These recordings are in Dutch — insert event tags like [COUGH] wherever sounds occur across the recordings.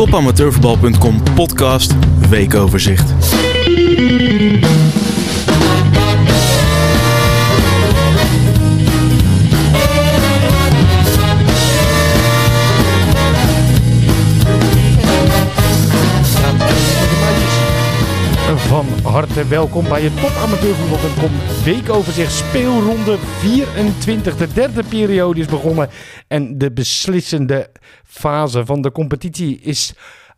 Topamateurvoetbal.com podcast weekoverzicht. Harte welkom bij het topamateurvoetbal.com weekoverzicht speelronde 24. De derde periode is begonnen en de beslissende fase van de competitie is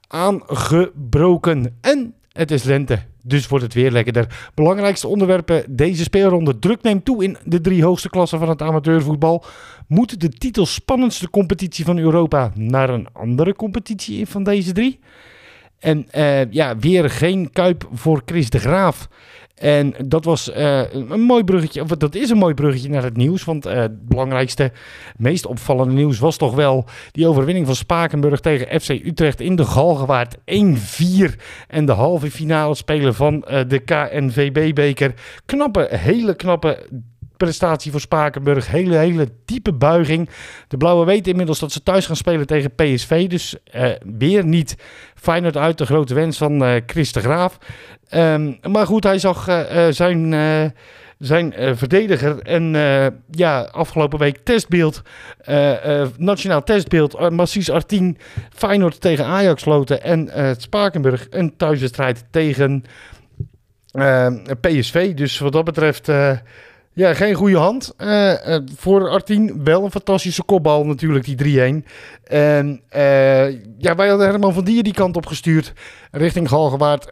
aangebroken. En het is lente, dus wordt het weer lekkerder. Belangrijkste onderwerpen deze speelronde. Druk neemt toe in de drie hoogste klassen van het amateurvoetbal. Moet de titel spannendste competitie van Europa naar een andere competitie van deze drie? En uh, ja, weer geen kuip voor Chris de Graaf. En dat was uh, een mooi bruggetje, of dat is een mooi bruggetje naar het nieuws. Want uh, het belangrijkste, meest opvallende nieuws was toch wel die overwinning van Spakenburg tegen FC Utrecht in de Galgenwaard 1-4. En de halve finale spelen van de KNVB-beker. Knappe, hele knappe prestatie voor Spakenburg. Hele, hele diepe buiging. De Blauwe weten inmiddels dat ze thuis gaan spelen tegen PSV. Dus uh, weer niet Feyenoord uit, de grote wens van uh, Chris de Graaf. Um, maar goed, hij zag uh, zijn, zijn verdediger en ja, afgelopen week testbeeld, nationaal testbeeld, Massis Artien, Feyenoord tegen Ajax sloten en Spakenburg een thuiswedstrijd tegen PSV. Dus wat dat betreft... Ja, geen goede hand. Uh, uh, voor Artien wel een fantastische kopbal natuurlijk, die 3-1. En uh, ja, wij hadden Herman van Dier die kant op gestuurd, richting Galgenwaard.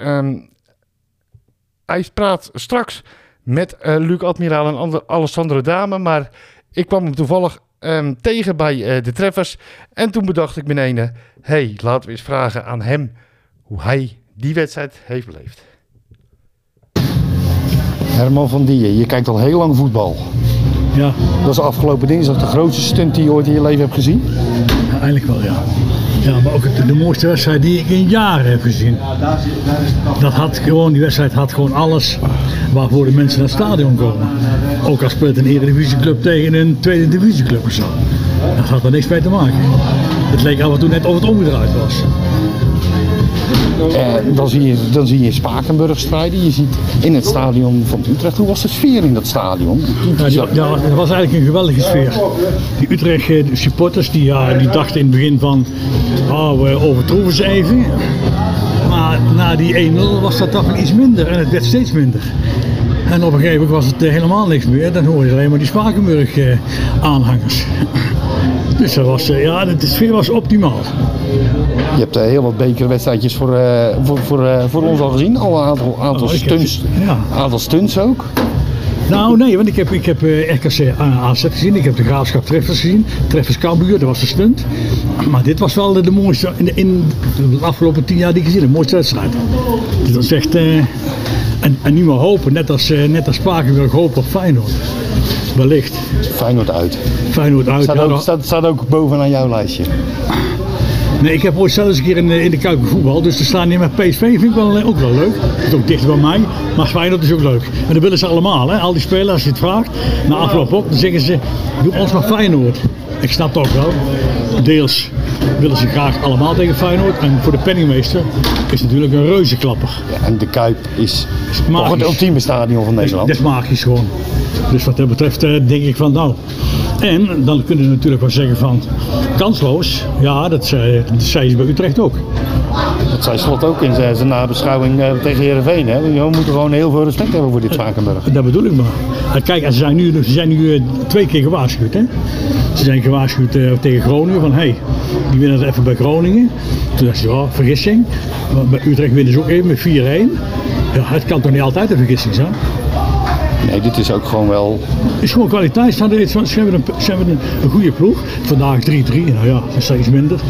Hij praat straks met Luc Admiraal en andere, Alessandro Dame, maar ik kwam hem toevallig um, tegen bij de treffers. En toen bedacht ik beneden, hey, laten we eens vragen aan hem hoe hij die wedstrijd heeft beleefd. Herman van Dier, je kijkt al heel lang voetbal. Ja. Dat is afgelopen dinsdag de grootste stunt die je ooit in je leven hebt gezien? Ja, eigenlijk wel, ja. Ja, maar ook de, de mooiste wedstrijd die ik in jaren heb gezien. Dat had gewoon, die wedstrijd had gewoon alles waarvoor de mensen naar het stadion komen. Ook als speelt een eredivisieclub tegen een tweede divisieclub of zo. Dat had er niks mee te maken. Het leek af en toe net of het omgedraaid was. Uh, dan, zie je, dan zie je Spakenburg strijden. Je ziet in het stadion van Utrecht. Hoe was de sfeer in dat stadion? Ja, dat was eigenlijk een geweldige sfeer. Die Utrecht de supporters die, ja, die dachten in het begin van... Oh, we overtroeven ze even. Maar na die 1-0 was dat toch iets minder. En het werd steeds minder. En op een gegeven moment was het helemaal niks meer. Dan hoor je alleen maar die Spakenburg aanhangers. [LAUGHS] Dus dat was, ja, de sfeer was optimaal. Je hebt uh, heel wat bekerwedstrijdjes voor, uh, voor, voor, uh, voor ons al gezien. Al een aantal, aantal, oh, stunts, heb, ja. aantal stunts ook. Nou nee, want ik heb, ik heb RKC AZ gezien, ik heb de Graafschap Treffers gezien, Treffers Cambuur, dat was de stunt. Maar dit was wel de, mooiste, in de, in de afgelopen tien jaar die ik gezien heb, de mooiste wedstrijd. Dit was echt, en, en nu maar hopen, net als, net als Spakenburg hopen op Feyenoord. Wellicht. Feyenoord uit. Feyenoord uit. Staat, ook, staat, staat ook bovenaan jouw lijstje. Nee, ik heb ooit zelfs een keer in, in de Kuip voetbal. Dus te staan hier met PSV vind ik wel, ook wel leuk. Dat is ook dicht bij mij. Maar Feyenoord is ook leuk. En dat willen ze allemaal. Hè? Al die spelers, als je het vraagt. Na afloop ook, dan zeggen ze, doe ons maar Feyenoord. Ik snap het ook wel. Deels willen ze graag allemaal tegen Feyenoord. En voor de penningmeester is het natuurlijk een reuzenklapper. Ja, en de Kuip is, is toch het ultieme stadion van Nederland. Dat is magisch gewoon. Dus wat dat betreft denk ik van nou. En dan kunnen ze natuurlijk wel zeggen van kansloos. Ja, dat zei, dat zei ze bij Utrecht ook. Dat zei Slot ook in zijn nabeschouwing uh, tegen Heerenveen. Hè? We moeten gewoon heel veel respect hebben voor dit Spakenburg. Dat bedoel ik maar. Kijk, ze zijn nu, ze zijn nu uh, twee keer gewaarschuwd. Hè? Ze zijn gewaarschuwd uh, tegen Groningen van hé, hey, die winnen het even bij Groningen. Toen dacht je, ja, vergissing. Bij Utrecht winnen ze ook even met 4-1. Ja, het kan toch niet altijd een vergissing zijn? Nee, dit is ook gewoon wel... Het is gewoon kwaliteit. Ze hebben een, ze hebben een, een goede ploeg. Vandaag 3-3. Nou ja, dat is iets minder.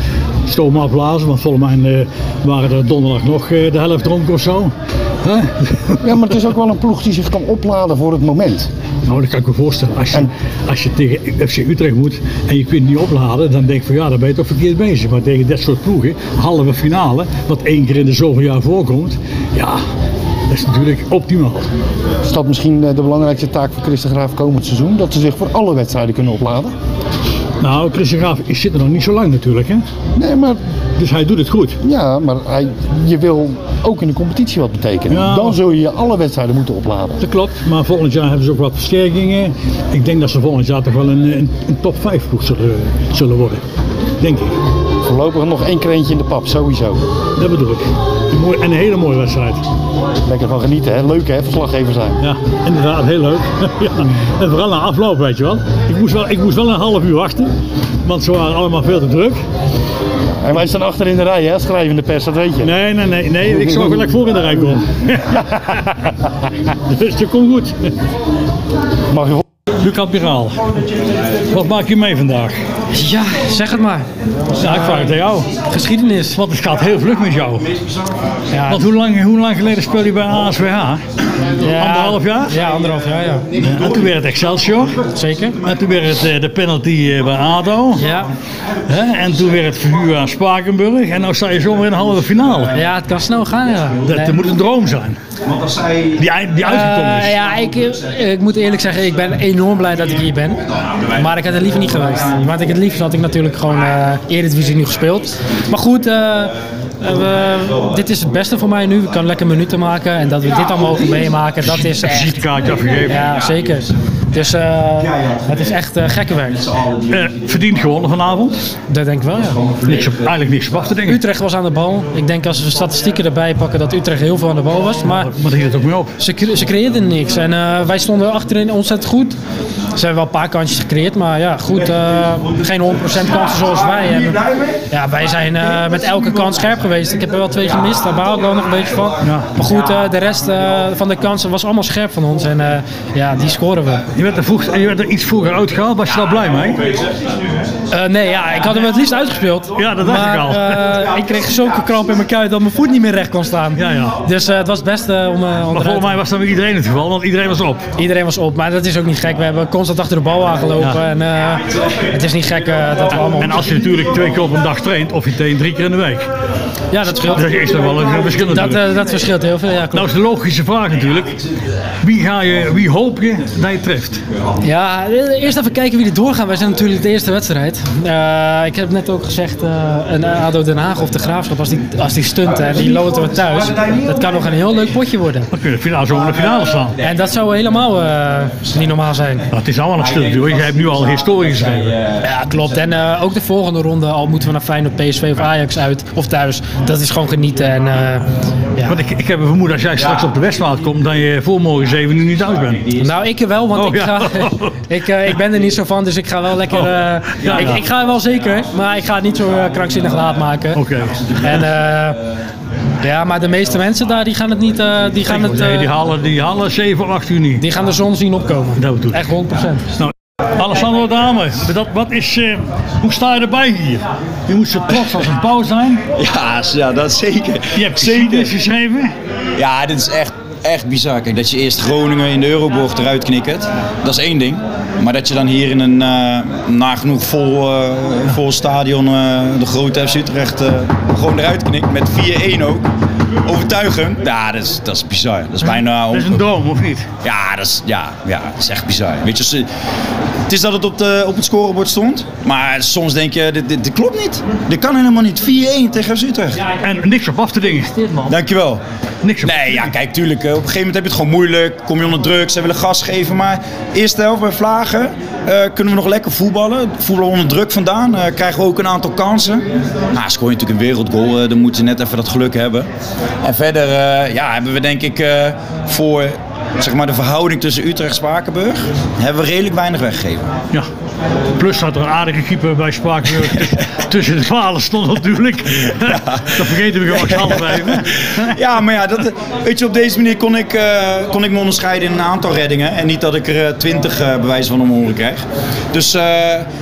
Stoom afblazen, want volgens mij uh, waren er donderdag nog uh, de helft dronken of zo. Huh? [LAUGHS] Ja, maar het is ook wel een ploeg die zich kan opladen voor het moment. Nou, dat kan ik me voorstellen. Als je, en... als je tegen FC Utrecht moet en je kunt niet opladen, dan denk ik van ja, dan ben je toch verkeerd bezig. Maar tegen dat soort ploegen, halve finale, wat één keer in de zoveel jaar voorkomt, ja, dat is natuurlijk optimaal. Is dat misschien de belangrijkste taak voor Chris de Graaf komend seizoen? Dat ze zich voor alle wedstrijden kunnen opladen? Nou, Chris de Graaf zit er nog niet zo lang natuurlijk, hè? Nee, maar, Dus hij doet het goed. ja, maar hij, je wil ook in de competitie wat betekenen. Ja. Dan zul je alle wedstrijden moeten opladen. Dat klopt, maar volgend jaar hebben ze ook wat versterkingen. Ik denk dat ze volgend jaar toch wel een, een, een top 5 ploeg zullen, zullen worden. Denk ik. Voorlopig nog één krentje in de pap, sowieso. Dat bedoel ik. Een mooi, en een hele mooie wedstrijd. Lekker van genieten, hè? Leuk hè, verslaggever zijn. Ja, inderdaad, heel leuk. [LAUGHS] ja. En vooral na afloop, weet je wel. Ik moest wel, ik moest wel een half uur wachten, want ze waren allemaal veel te druk. En wij staan achter in de rij, hè? Schrijvende pers, dat weet je. Nee, nee, nee, nee. ik zorg wel dat ik voor in de rij kom. [LAUGHS] [LAUGHS] dus dat komt goed. Mag je Lucas Piraal, wat maak je mee vandaag? Ja, zeg het maar. Ja, ik vraag het aan jou. Geschiedenis. Want het gaat heel vlug met jou. Ja, Want hoe lang, hoe lang geleden speelde je bij ASWH? ja, anderhalf jaar? Ja, anderhalf jaar, ja. En toen werd het Excelsior. Zeker. En toen werd het eh, de penalty eh, bij ADO. Ja. Hè? En toen werd het verhuur aan Spakenburg. En nu sta je zomaar in de halve finale. ja, het kan snel gaan, ja. Dat Nee. moet een droom zijn. Die, die uitgekomen is. Eh, ja, ik, ik moet eerlijk zeggen, ik ben enorm blij dat ik hier ben. Maar ik had het liever niet geweest. Want ik het liefst had ik natuurlijk gewoon eh Eredivisie nu gespeeld. Maar goed, eh, eh, we- dit is het beste voor mij nu. Ik kan lekker minuten maken. En dat we dit allemaal mogen meemaken, dat is echt... Visitekaartje afgegeven. Ja, zeker. Dus eh, het is echt eh, gekke werk. Eh, verdiend gewonnen vanavond. Dat denk ik wel, ja. Niks op, eigenlijk niks op af te denken. Utrecht was aan de bal. Ik denk als we de statistieken erbij pakken dat Utrecht heel veel aan de bal was. Maar Maar hield het ook mee op. ze, cre- ze creëerden niks. En eh, wij stonden achterin ontzettend goed. Ze hebben wel een paar kansjes gecreëerd. Maar ja, goed. eh, geen 100% kansen zoals wij hebben. Ja, wij zijn eh, met elke kans scherp geweest. Ik heb er wel twee gemist. Daar baal ik wel nog een beetje van. Ja. Maar goed, eh, de rest van de kansen was allemaal scherp van ons. En ja, die scoren we. Je werd, er vroeg, je werd er iets vroeger uitgehaald. Was je daar blij mee? Nee, ja, ik had hem het liefst uitgespeeld. Ja, dat dacht maar, ik al. ik kreeg zulke kramp in mijn kuit dat mijn voet niet meer recht kon staan. Ja, ja. Dus het was het beste om, Maar volgens mij was dat bij iedereen het geval, want iedereen was op. Iedereen was op, maar dat is ook niet gek. We hebben constant achter de bal aangelopen. Ja. En eh, het is niet gek eh, dat we allemaal... En als je natuurlijk twee keer op een dag traint, of je traint drie keer in de week. Ja, dat scheelt. Dat is toch wel een verschil Dat, eh, dat verschilt heel veel, ja Nou is de logische vraag natuurlijk. Wie, ga je, wie hoop je dat je treft? Ja, eerst even kijken wie er doorgaan. Wij zijn natuurlijk de eerste wedstrijd. Ik heb net ook gezegd, een ADO Den Haag of de Graafschap, als die, als die stunten en die loten we thuis, dat kan nog een heel leuk potje worden. Dan kun je finale zo in de finale staan. En dat zou helemaal niet normaal zijn. Nou, is allemaal een stuk natuurlijk. Je hebt nu al historie geschreven. Ja, klopt. En eh, ook de volgende ronde, al moeten we naar Feyenoord, PSV of Ajax uit of thuis, dat is gewoon genieten. En, eh, ja. Want ik, ik heb een vermoeden als jij straks op de Westmaat komt, dat je voor morgen 7 uur niet thuis bent. Nou, ik wel, want Oh, ik, ga, [LAUGHS] ik, eh, ik ben er niet zo van, dus ik ga wel lekker. ja, ik, ik ga wel zeker, maar ik ga het niet zo krankzinnig laat maken. Oké. En ja, maar de meeste mensen daar, die gaan het niet. eh, die, gaan het, Nee, die eh, halen, die halen 7 of 8 uur niet. die gaan de zon zien opkomen. Dat. Echt 100%. Nou, Alessandro Dame, dat, wat is, eh, hoe sta je erbij hier? Je moet zo trots als een pauw zijn. Ja, ja, dat zeker. Je hebt geschiedenis geschreven. Ja, dit is echt, echt bizar. Kijk, dat je eerst Groningen in de Euroborg eruit knikkert, dat is één ding. Maar dat je dan hier in een eh, nagenoeg vol, eh, vol stadion eh, de grote FC Utrecht gewoon eruit knikt met 4-1 ook. Overtuigend. Ja, dat is, dat is bizar. Dat is bijna... Dat is een droom, of niet? Ja, dat is, ja, ja, dat is echt bizar. Weet je, ze- het is dat het op, de, op het scorebord stond. Maar soms denk je, dit, dit, dit klopt niet. Dit kan helemaal niet. 4-1 tegen FC Utrecht. En niks op af te dingen. Dankjewel. Niks op Nee, ja, kijk, tuurlijk. eh, Op een gegeven moment heb je het gewoon moeilijk. Kom je onder druk, ze willen gas geven. Maar eerste helft bij Vlagen eh, kunnen we nog lekker voetballen. Voetballen onder druk vandaan. eh, krijgen we ook een aantal kansen. Nou, scoor je natuurlijk een wereldgoal. dan moet je net even dat geluk hebben. En verder eh, ja, hebben we denk ik eh, voor zeg maar, de verhouding tussen Utrecht en Spakenburg... hebben we redelijk weinig weggegeven. Ja. Plus dat er een aardige keeper bij Spakenburg [LAUGHS] tussen de palen stond natuurlijk. Dat vergeten we gewoon half even. [LAUGHS] Ja, maar ja, dat, weet je, op deze manier kon ik, eh, kon ik me onderscheiden in een aantal reddingen. En niet dat ik er twintig uh, bewijs van om oren krijg. Dus eh,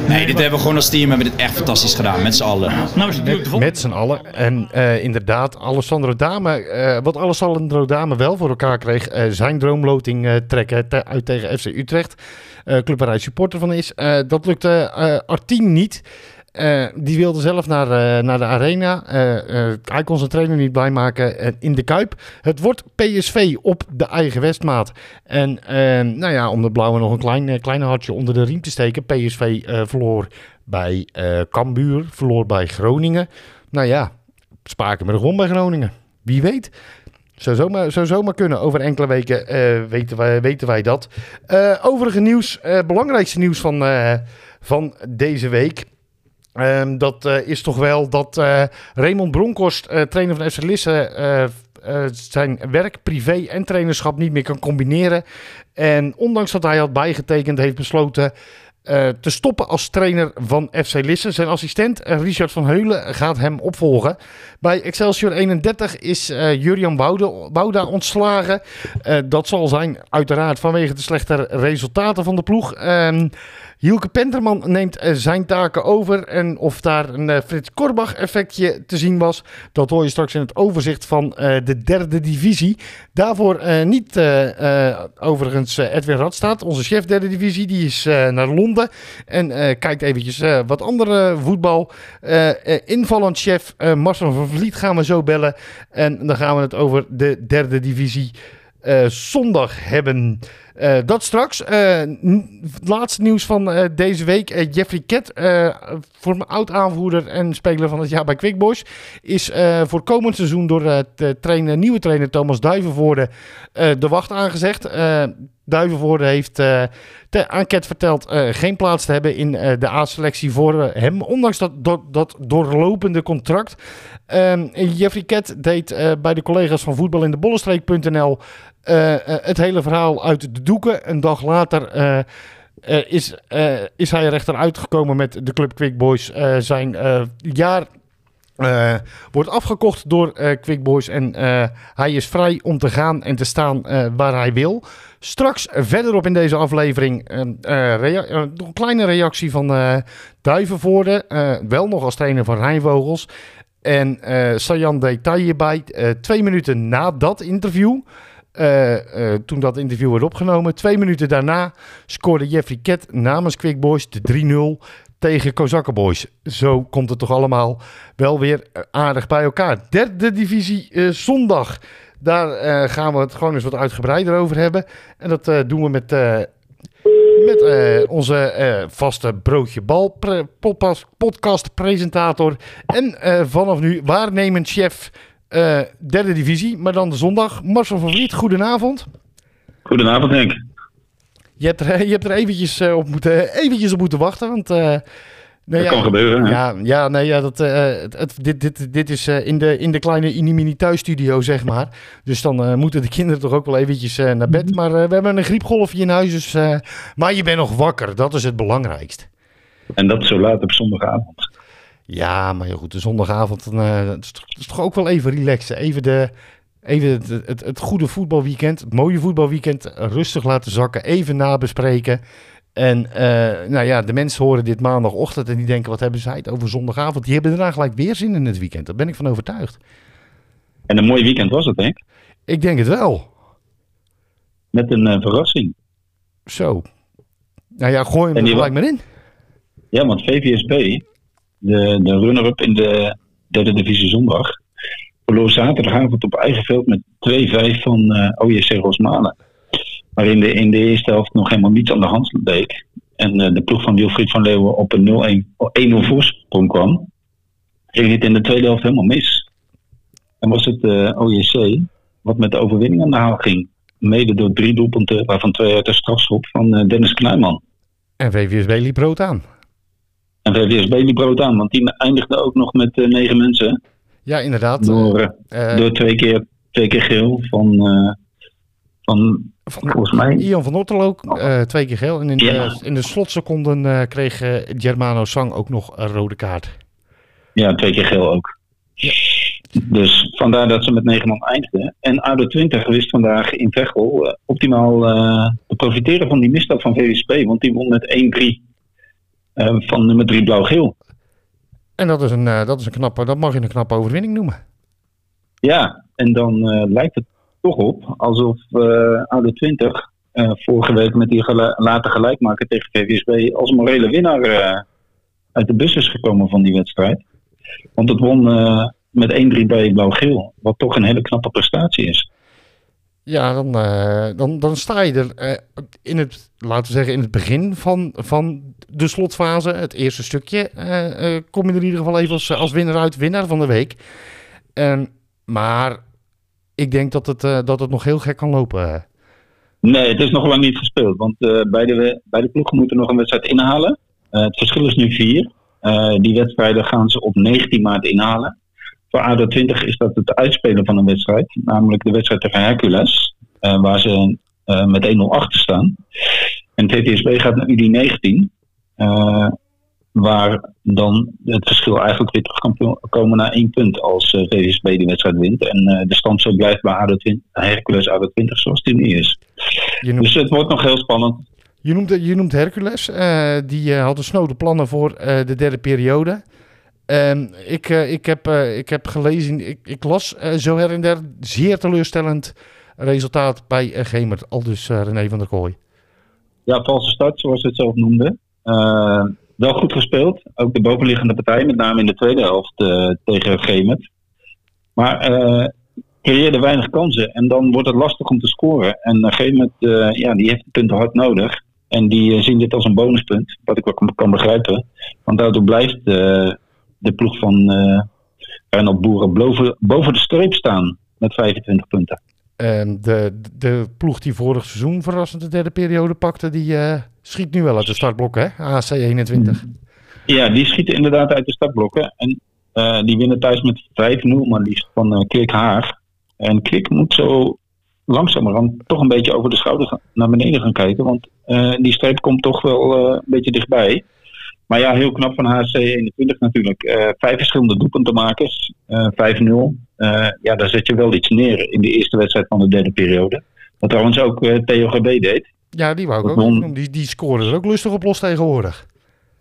nee, dit hebben we gewoon als team hebben we dit echt fantastisch gedaan. Met z'n allen. Nou is volgende. Met z'n allen. En eh, inderdaad, Alessandro Dame, eh, wat Alessandro Dame wel voor elkaar kreeg, eh, zijn droomloting eh, trekken uit tegen FC Utrecht. eh club waar supporter van is. Eh, dat lukte Artien niet. Die wilde zelf naar, naar de arena. Hij kon zijn trainer niet blij maken eh, in de Kuip. Het wordt PSV op de eigen Westmaat. En nou ja, om de blauwe nog een klein, klein hartje onder de riem te steken. PSV verloor bij Cambuur, verloor bij Groningen. Nou ja, Spakenburg won bij Groningen. Wie weet. Zou zomaar, zou zomaar kunnen. Over enkele weken eh, weten, wij, weten wij dat. Eh, overige nieuws, eh, belangrijkste nieuws van, van deze week. Ehm, dat is toch wel dat Raymond Bronkhorst, trainer van FC Lisse, zijn werk, privé en trainerschap niet meer kan combineren. En ondanks dat hij had bijgetekend, heeft besloten te stoppen als trainer van FC Lisse. Zijn assistent Richard van Heulen gaat hem opvolgen. Bij Excelsior 31 is eh Jurian Bouda, ontslagen. Eh, dat zal zijn uiteraard vanwege de slechte resultaten van de ploeg. Ehm Hielke Penterman neemt eh, zijn taken over. En of daar een eh, Frits Korbach effectje te zien was, dat hoor je straks in het overzicht van de derde divisie. Daarvoor niet overigens Edwin Radstaat, onze chef derde divisie. Die is naar Londen en kijkt eventjes wat andere voetbal. Invallend chef Marcel van Vliet gaan we zo bellen. En dan gaan we het over de derde divisie eh, zondag hebben. Eh, dat straks. Eh, het laatste nieuws van eh, deze week. Jeffrey Ket, voor mijn oud-aanvoerder en speler van het jaar bij Quick Boys, is voor komend seizoen door de trainer, nieuwe trainer Thomas Duivenvoorde de wacht aangezegd. Duivenvoorde heeft te, aan Ket verteld geen plaats te hebben in de A-selectie voor hem, ondanks dat, dat, doorlopende contract. Ehm, Jeffrey Ket deed bij de collega's van voetbal in de bollenstreek.nl het hele verhaal uit de doeken. Een dag later eh, eh, is, eh, is hij er echter uitgekomen met de club Quick Boys. Eh, zijn eh, jaar eh, wordt afgekocht door eh Quick Boys en eh, hij is vrij om te gaan en te staan eh, waar hij wil. Straks verderop in deze aflevering een, eh, eh, een kleine reactie van eh Duivenvoorde. eh, wel nog als trainer van Rijnvogels. En eh Sajan detail hierbij. eh, twee minuten na dat interview. Eh, eh, toen dat interview werd opgenomen. Twee minuten daarna scoorde Jeffrey Ket namens Quick Boys de 3-0 tegen Kozakken Boys. Zo komt het toch allemaal wel weer eh, aardig bij elkaar. Derde divisie zondag. Daar gaan we het gewoon eens wat uitgebreider over hebben. En dat doen we met, met onze vaste broodje bal podcast, presentator. En vanaf nu waarnemend chef eh, derde divisie, maar dan de zondag. Marcel van Vliet, goedenavond. Goedenavond Henk. Je hebt er, je hebt er eventjes, eh, op, moeten, eventjes op moeten wachten, want... nou Dat kan gebeuren, hè? Ja, ja, nee, ja dat, het, dit, dit, dit is in, de, in de kleine Inimini thuisstudio, zeg maar. Dus dan moeten de kinderen toch ook wel eventjes naar bed. Maar we hebben een griepgolfje in huis, dus... maar je bent nog wakker, dat is het belangrijkst. En dat zo laat op zondagavond. Ja, maar ja, goed, de zondagavond, eh, het is, toch, is toch ook wel even relaxen. Even, de, even het, het, het goede voetbalweekend, het mooie voetbalweekend, rustig laten zakken. Even nabespreken. En eh, nou ja, de mensen horen dit maandagochtend en die denken, wat hebben zij het over zondagavond? Die hebben daarna gelijk weer zin in het weekend. Daar ben ik van overtuigd. En een mooi weekend was het Henk. Ik denk het wel. Met een eh, verrassing. Zo. Nou ja, gooi hem En er gelijk maar in. Ja, want VVSB, de, de runner-up in de derde divisie zondag, verloor zaterdagavond op eigen veld met 2-5 van eh OJC Rosmalen. Waarin de, in de eerste helft nog helemaal niets aan de hand bleek. En eh, de ploeg van Wilfried van Leeuwen op een 0-1 1-0 voorsprong kwam. Ging het in de tweede helft helemaal mis. En was het eh OJC wat met de overwinning aan de haal ging. Mede door drie doelpunten, waarvan twee uit de strafschop van Dennis Kluiman. En VVSB liep rood aan. En VVSB die brood aan, want die eindigde ook nog met eh, negen mensen. Ja, inderdaad. Door, Eh, eh, door twee, keer, twee keer geel van, van van- volgens mij. Ian van Otterlo, eh twee keer geel. En in, Ja. de, in de slotseconden kreeg Germano Sang ook nog een rode kaart. Ja, twee keer geel ook. Ja. Dus vandaar dat ze met negen man eindigden. En ADO 20 wist vandaag in Veghel eh, optimaal te profiteren van die misstap van VVSB. Want die won met 1-3 eh, van nummer 3 blauw-geel. En dat is, een, eh, dat is een knappe, dat mag je een knappe overwinning noemen. Ja, en dan eh, lijkt het toch op alsof eh ADO 20 eh, vorige week met die gelu- later gelijkmaker tegen VVSB als morele winnaar uit de bus is gekomen van die wedstrijd. Want het won met 1-3 bij Blauw-Geel, wat toch een hele knappe prestatie is. Ja, dan, eh, dan, dan sta je er eh, in het, laten we zeggen, in het begin van, van de slotfase, het eerste stukje, eh, kom je er in ieder geval even als, als winnaar uit, winnaar van de week. Maar ik denk dat het, dat het nog heel gek kan lopen. Nee, het is nog lang niet gespeeld. Want beide, beide ploegen moeten nog een wedstrijd inhalen. Het verschil is nu vier. Die wedstrijden gaan ze op 19 maart inhalen. Voor ADO 20 is dat het uitspelen van een wedstrijd. Namelijk de wedstrijd tegen Hercules. eh, waar ze eh, met 1-0 achter staan. En TTSB gaat naar UD19. eh, waar dan het verschil eigenlijk weer terug kan komen naar één punt als eh, VSB die wedstrijd wint. En de stand zo blijft bij ADO 20, Hercules ADO 20 zoals die nu is. Noemt, Dus het wordt nog heel spannend. je noemt, je noemt Hercules, die eh, hadden snode plannen voor de derde periode. Ehm, ik, eh, ik, heb, eh, ik heb gelezen, ik, ik las eh, zo her en zeer teleurstellend resultaat bij Gemert, al dus René van der Kooi. Ja, valse start, zoals ze het zelf noemden. Eh, wel goed gespeeld. Ook de bovenliggende partij, met name in de tweede helft tegen Gemert. Maar creëerde weinig kansen. En dan wordt het lastig om te scoren. En uh, Gemert, ja, die heeft de punten hard nodig. En die zien dit als een bonuspunt, wat ik ook kan- begrijpen. Want daardoor blijft de ploeg van Reinald Boeren boven, boven de streep staan met 25 punten. Ehm, de, de ploeg die vorig seizoen verrassend de derde periode pakte, die eh, schiet nu wel uit de startblokken, hè? AC 21. Ja, die schieten inderdaad uit de startblokken. En eh, die winnen thuis met 5-0, maar liefst van eh Kwik Haar. En Kwik moet zo langzamerhand toch een beetje over de schouder gaan- naar beneden gaan kijken. Want die streep komt toch wel een beetje dichtbij. Maar ja, heel knap van HC 21 natuurlijk. Eh, vijf verschillende doelpuntenmakers. eh 5-0. Eh, ja, daar zet je wel iets neer in de eerste wedstrijd van de derde periode. Wat trouwens ook eh, Theo GB deed. Ja, die wou ik ook noemen. Die, die scoren er ook lustig op los tegenwoordig.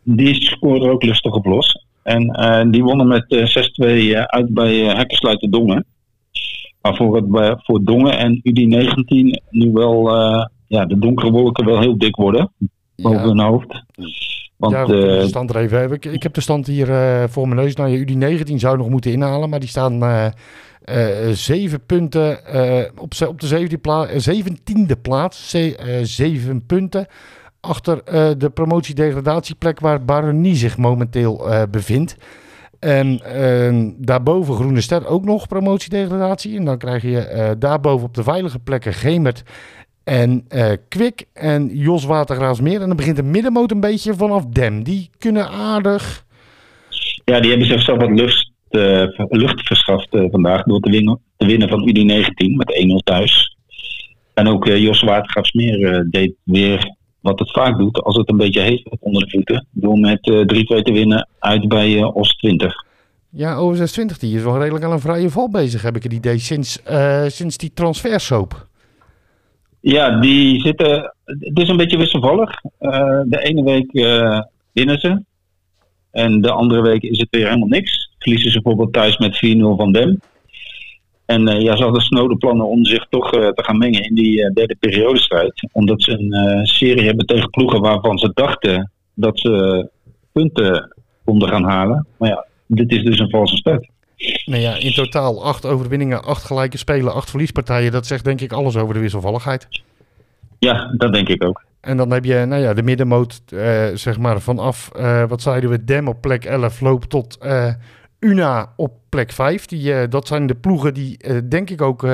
Die scoorde ook lustig op los. En eh, die wonnen met eh, 6-2 eh, uit bij uh, Hekkersluiten Dongen. Maar voor, het, voor Dongen en UD19 nu wel ja, de donkere wolken wel heel dik worden. Boven hun hoofd. Want ja, kunnen eh, de stand er even. Ik, ik heb de stand hier eh, voor mijn neus. Nou, je UD19 zou nog moeten inhalen, maar die staan eh eh, zeven punten eh, op, op de zeventiende pla- eh, zeventiende plaats. Eh, zeven punten achter eh, de promotie-degradatieplek waar Baronie zich momenteel eh, bevindt. En eh, daarboven Groene Ster ook nog promotie-degradatie. En dan krijg je eh, daarboven op de veilige plekken Gemert en Kwik en Jos Watergraafsmeer. En dan begint de middenmoot een beetje vanaf Dem. Die kunnen aardig. ja, die hebben zichzelf wat lucht, eh, lucht verschaft eh, vandaag door te winnen, te winnen van UD19 met 1-0 thuis. En ook Jos Watergraafsmeer deed weer wat het vaak doet als het een beetje heet onder de voeten. Door met eh 3-2 te winnen uit bij OS 20. Ja, OSS20 die is wel redelijk aan een vrije val bezig, heb ik het idee. Sinds, sinds die transfersoap. Ja, die zitten. Het is een beetje wisselvallig. Eh, de ene week eh, winnen ze. En de andere week is het weer helemaal niks. Verliezen ze bijvoorbeeld thuis met 4-0 van Dem. En eh, ja, ze hadden snode plannen om zich toch te gaan mengen in die derde periodestrijd. Omdat ze een serie hebben tegen ploegen waarvan ze dachten dat ze punten konden gaan halen. Maar ja, dit is dus een valse start. Nou ja, in totaal acht overwinningen, acht gelijke spelen, acht verliespartijen. Dat zegt denk ik alles over de wisselvalligheid. Ja, dat denk ik ook. En dan heb je nou ja, de middenmoot, eh, zeg maar, vanaf, eh, wat zeiden we, Dem op plek 11 loopt tot eh, Una op plek 5. Die, dat zijn de ploegen die, denk ik ook,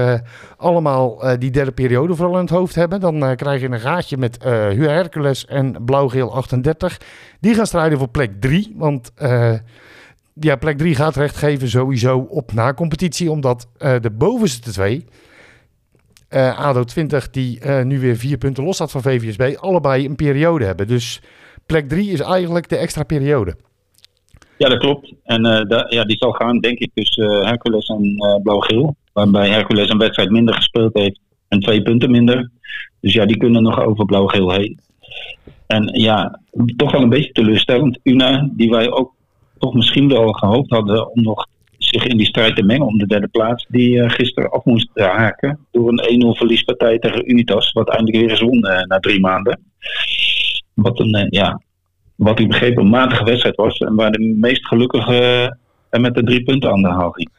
allemaal die derde periode vooral in het hoofd hebben. Dan krijg je een gaatje met Hercules en Blauw-Geel 38. Die gaan strijden voor plek 3, want... ja, plek 3 gaat recht geven sowieso op na-competitie, omdat eh, de bovenste twee, eh, ADO 20, die eh, nu weer vier punten los staat van VVSB, allebei een periode hebben. Dus plek 3 is eigenlijk de extra periode. Ja, dat klopt. En ja, die zal gaan, denk ik, tussen Hercules en Blauw-Geel. Waarbij Hercules een wedstrijd minder gespeeld heeft en twee punten minder. Dus ja, die kunnen nog over Blauw-Geel heen. En ja, toch wel een beetje teleurstellend. Una, die wij ook toch misschien wel gehoopt hadden om nog zich in die strijd te mengen om de derde plaats. Die eh, gisteren af moest haken door een 1-0 verliespartij tegen Unitas. Wat eindelijk weer is won eh, na drie maanden. Wat een, eh, ja, wat ik begreep een matige wedstrijd was. En waar de meest gelukkige er met de drie punten aan de haal ging.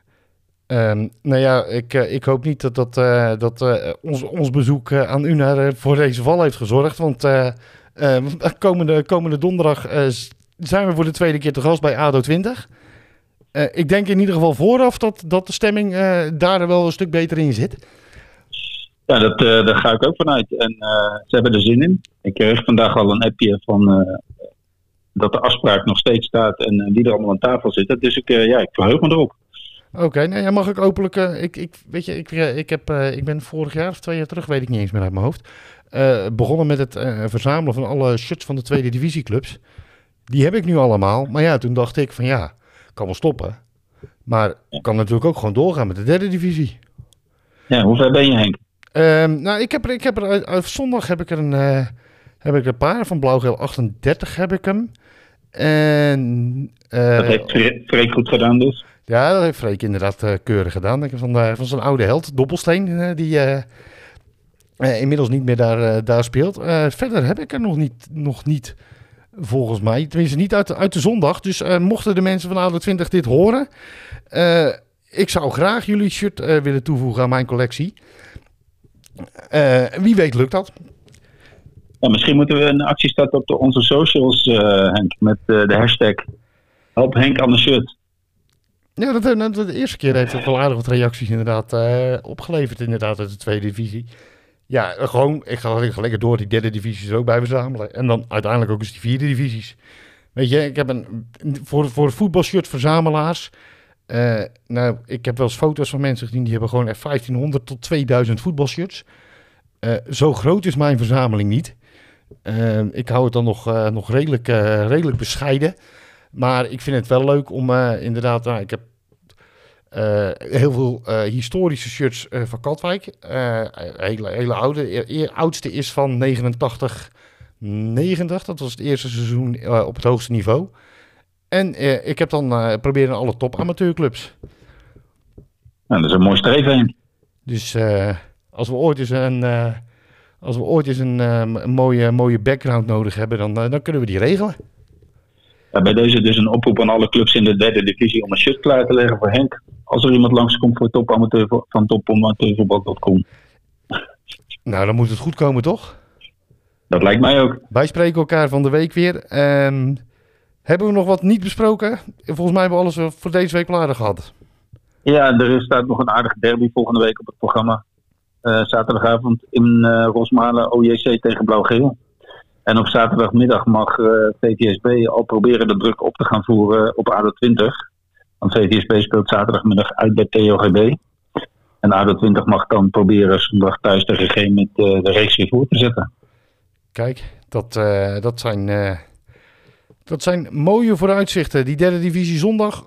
Ehm, nou ja, ik, ik hoop niet dat, dat, dat ons, ons bezoek aan u naar, eh, voor deze val heeft gezorgd. Want eh, eh, komende, komende donderdag zijn we voor de tweede keer te gast bij ADO 20. Eh, ik denk in ieder geval vooraf dat, dat de stemming eh, daar wel een stuk beter in zit. Ja, dat, eh, daar ga ik ook vanuit. En ze hebben er zin in. Ik kreeg vandaag al een appje van dat de afspraak nog steeds staat en wie er allemaal aan tafel zitten. Dus ik, ja, ik verheug me erop. Oké, nou ja, mag ik openlijk... ik, ik, weet je, ik, ik, heb, ik ben vorig jaar of twee jaar terug, weet ik niet eens meer uit mijn hoofd... begonnen met het verzamelen van alle shirts van de tweede divisieclubs. Die heb ik nu allemaal. Maar ja, toen dacht ik van ja, kan wel stoppen. Maar ik kan natuurlijk ook gewoon doorgaan met de derde divisie. Ja, hoe ver ben je Henk? Ehm, nou, ik heb er, ik heb er zondag heb ik er een, eh, heb ik een paar van Blauwgeel 38 heb ik hem. En eh, Dat heeft Fre- Freek goed gedaan dus. ja, dat heeft Freek inderdaad eh, keurig gedaan. Ik van, van zijn oude held, Doppelsteen, die inmiddels niet meer daar, daar speelt. Verder heb ik er nog niet, nog niet, volgens mij. Tenminste, niet uit, de- uit de zondag. Dus eh, mochten de mensen van Oude 20 dit horen, eh, ik zou graag jullie shirt eh, willen toevoegen aan mijn collectie. Wie weet lukt dat. Ja, misschien moeten we een actie starten op de, onze socials, Henk. Met de hashtag Help Henk aan de shirt. Ja, dat, dat, de eerste keer heeft het wel aardig wat reacties inderdaad opgeleverd inderdaad uit de tweede divisie. Ja, gewoon, ik ga gewoon lekker door die derde divisies er ook bij verzamelen. En dan uiteindelijk ook eens die vierde divisies. Weet je, ik heb een, voor, voor voetbalshirt verzamelaars. eh, nou, ik heb wel eens foto's van mensen gezien die hebben gewoon echt 1500 tot 2000 voetbalshirts. Eh, zo groot is mijn verzameling niet. Eh, ik hou het dan nog, nog redelijk, redelijk bescheiden. Maar ik vind het wel leuk om inderdaad, nou, ik heb eh, heel veel eh, historische shirts eh, van Katwijk. Hele, hele oude. E- e- oudste is van 89, 90. Dat was het eerste seizoen op het hoogste niveau. En ik heb dan proberen alle top amateurclubs. Nou, dat is een mooi streven. Dus als we ooit eens een, als we ooit eens een, een mooie, mooie background nodig hebben, dan, dan kunnen we die regelen. Bij deze dus een oproep aan alle clubs in de derde divisie om een shirt klaar te leggen voor Henk. Als er iemand langskomt voor topamateur van topamateurvoetbal.com. Nou, dan moet het goed komen, toch? Dat lijkt mij ook. Wij spreken elkaar van de week weer. Ehm, hebben we nog wat niet besproken? Volgens mij hebben we alles eh, voor deze week aardig gehad. Ja, er staat nog een aardige derby volgende week op het programma. Eh, zaterdagavond in eh Rosmalen, OJC tegen Blauw-Geel. En op zaterdagmiddag mag eh, VTSB al proberen de druk op te gaan voeren op ADO 20. Want VTSB speelt zaterdagmiddag uit bij TOGB. En ADO 20 mag dan proberen zondag thuis tegen G met eh, de reeks weer voor te zetten. Kijk, dat, eh, dat, zijn, eh, dat zijn mooie vooruitzichten. Die derde divisie zondag.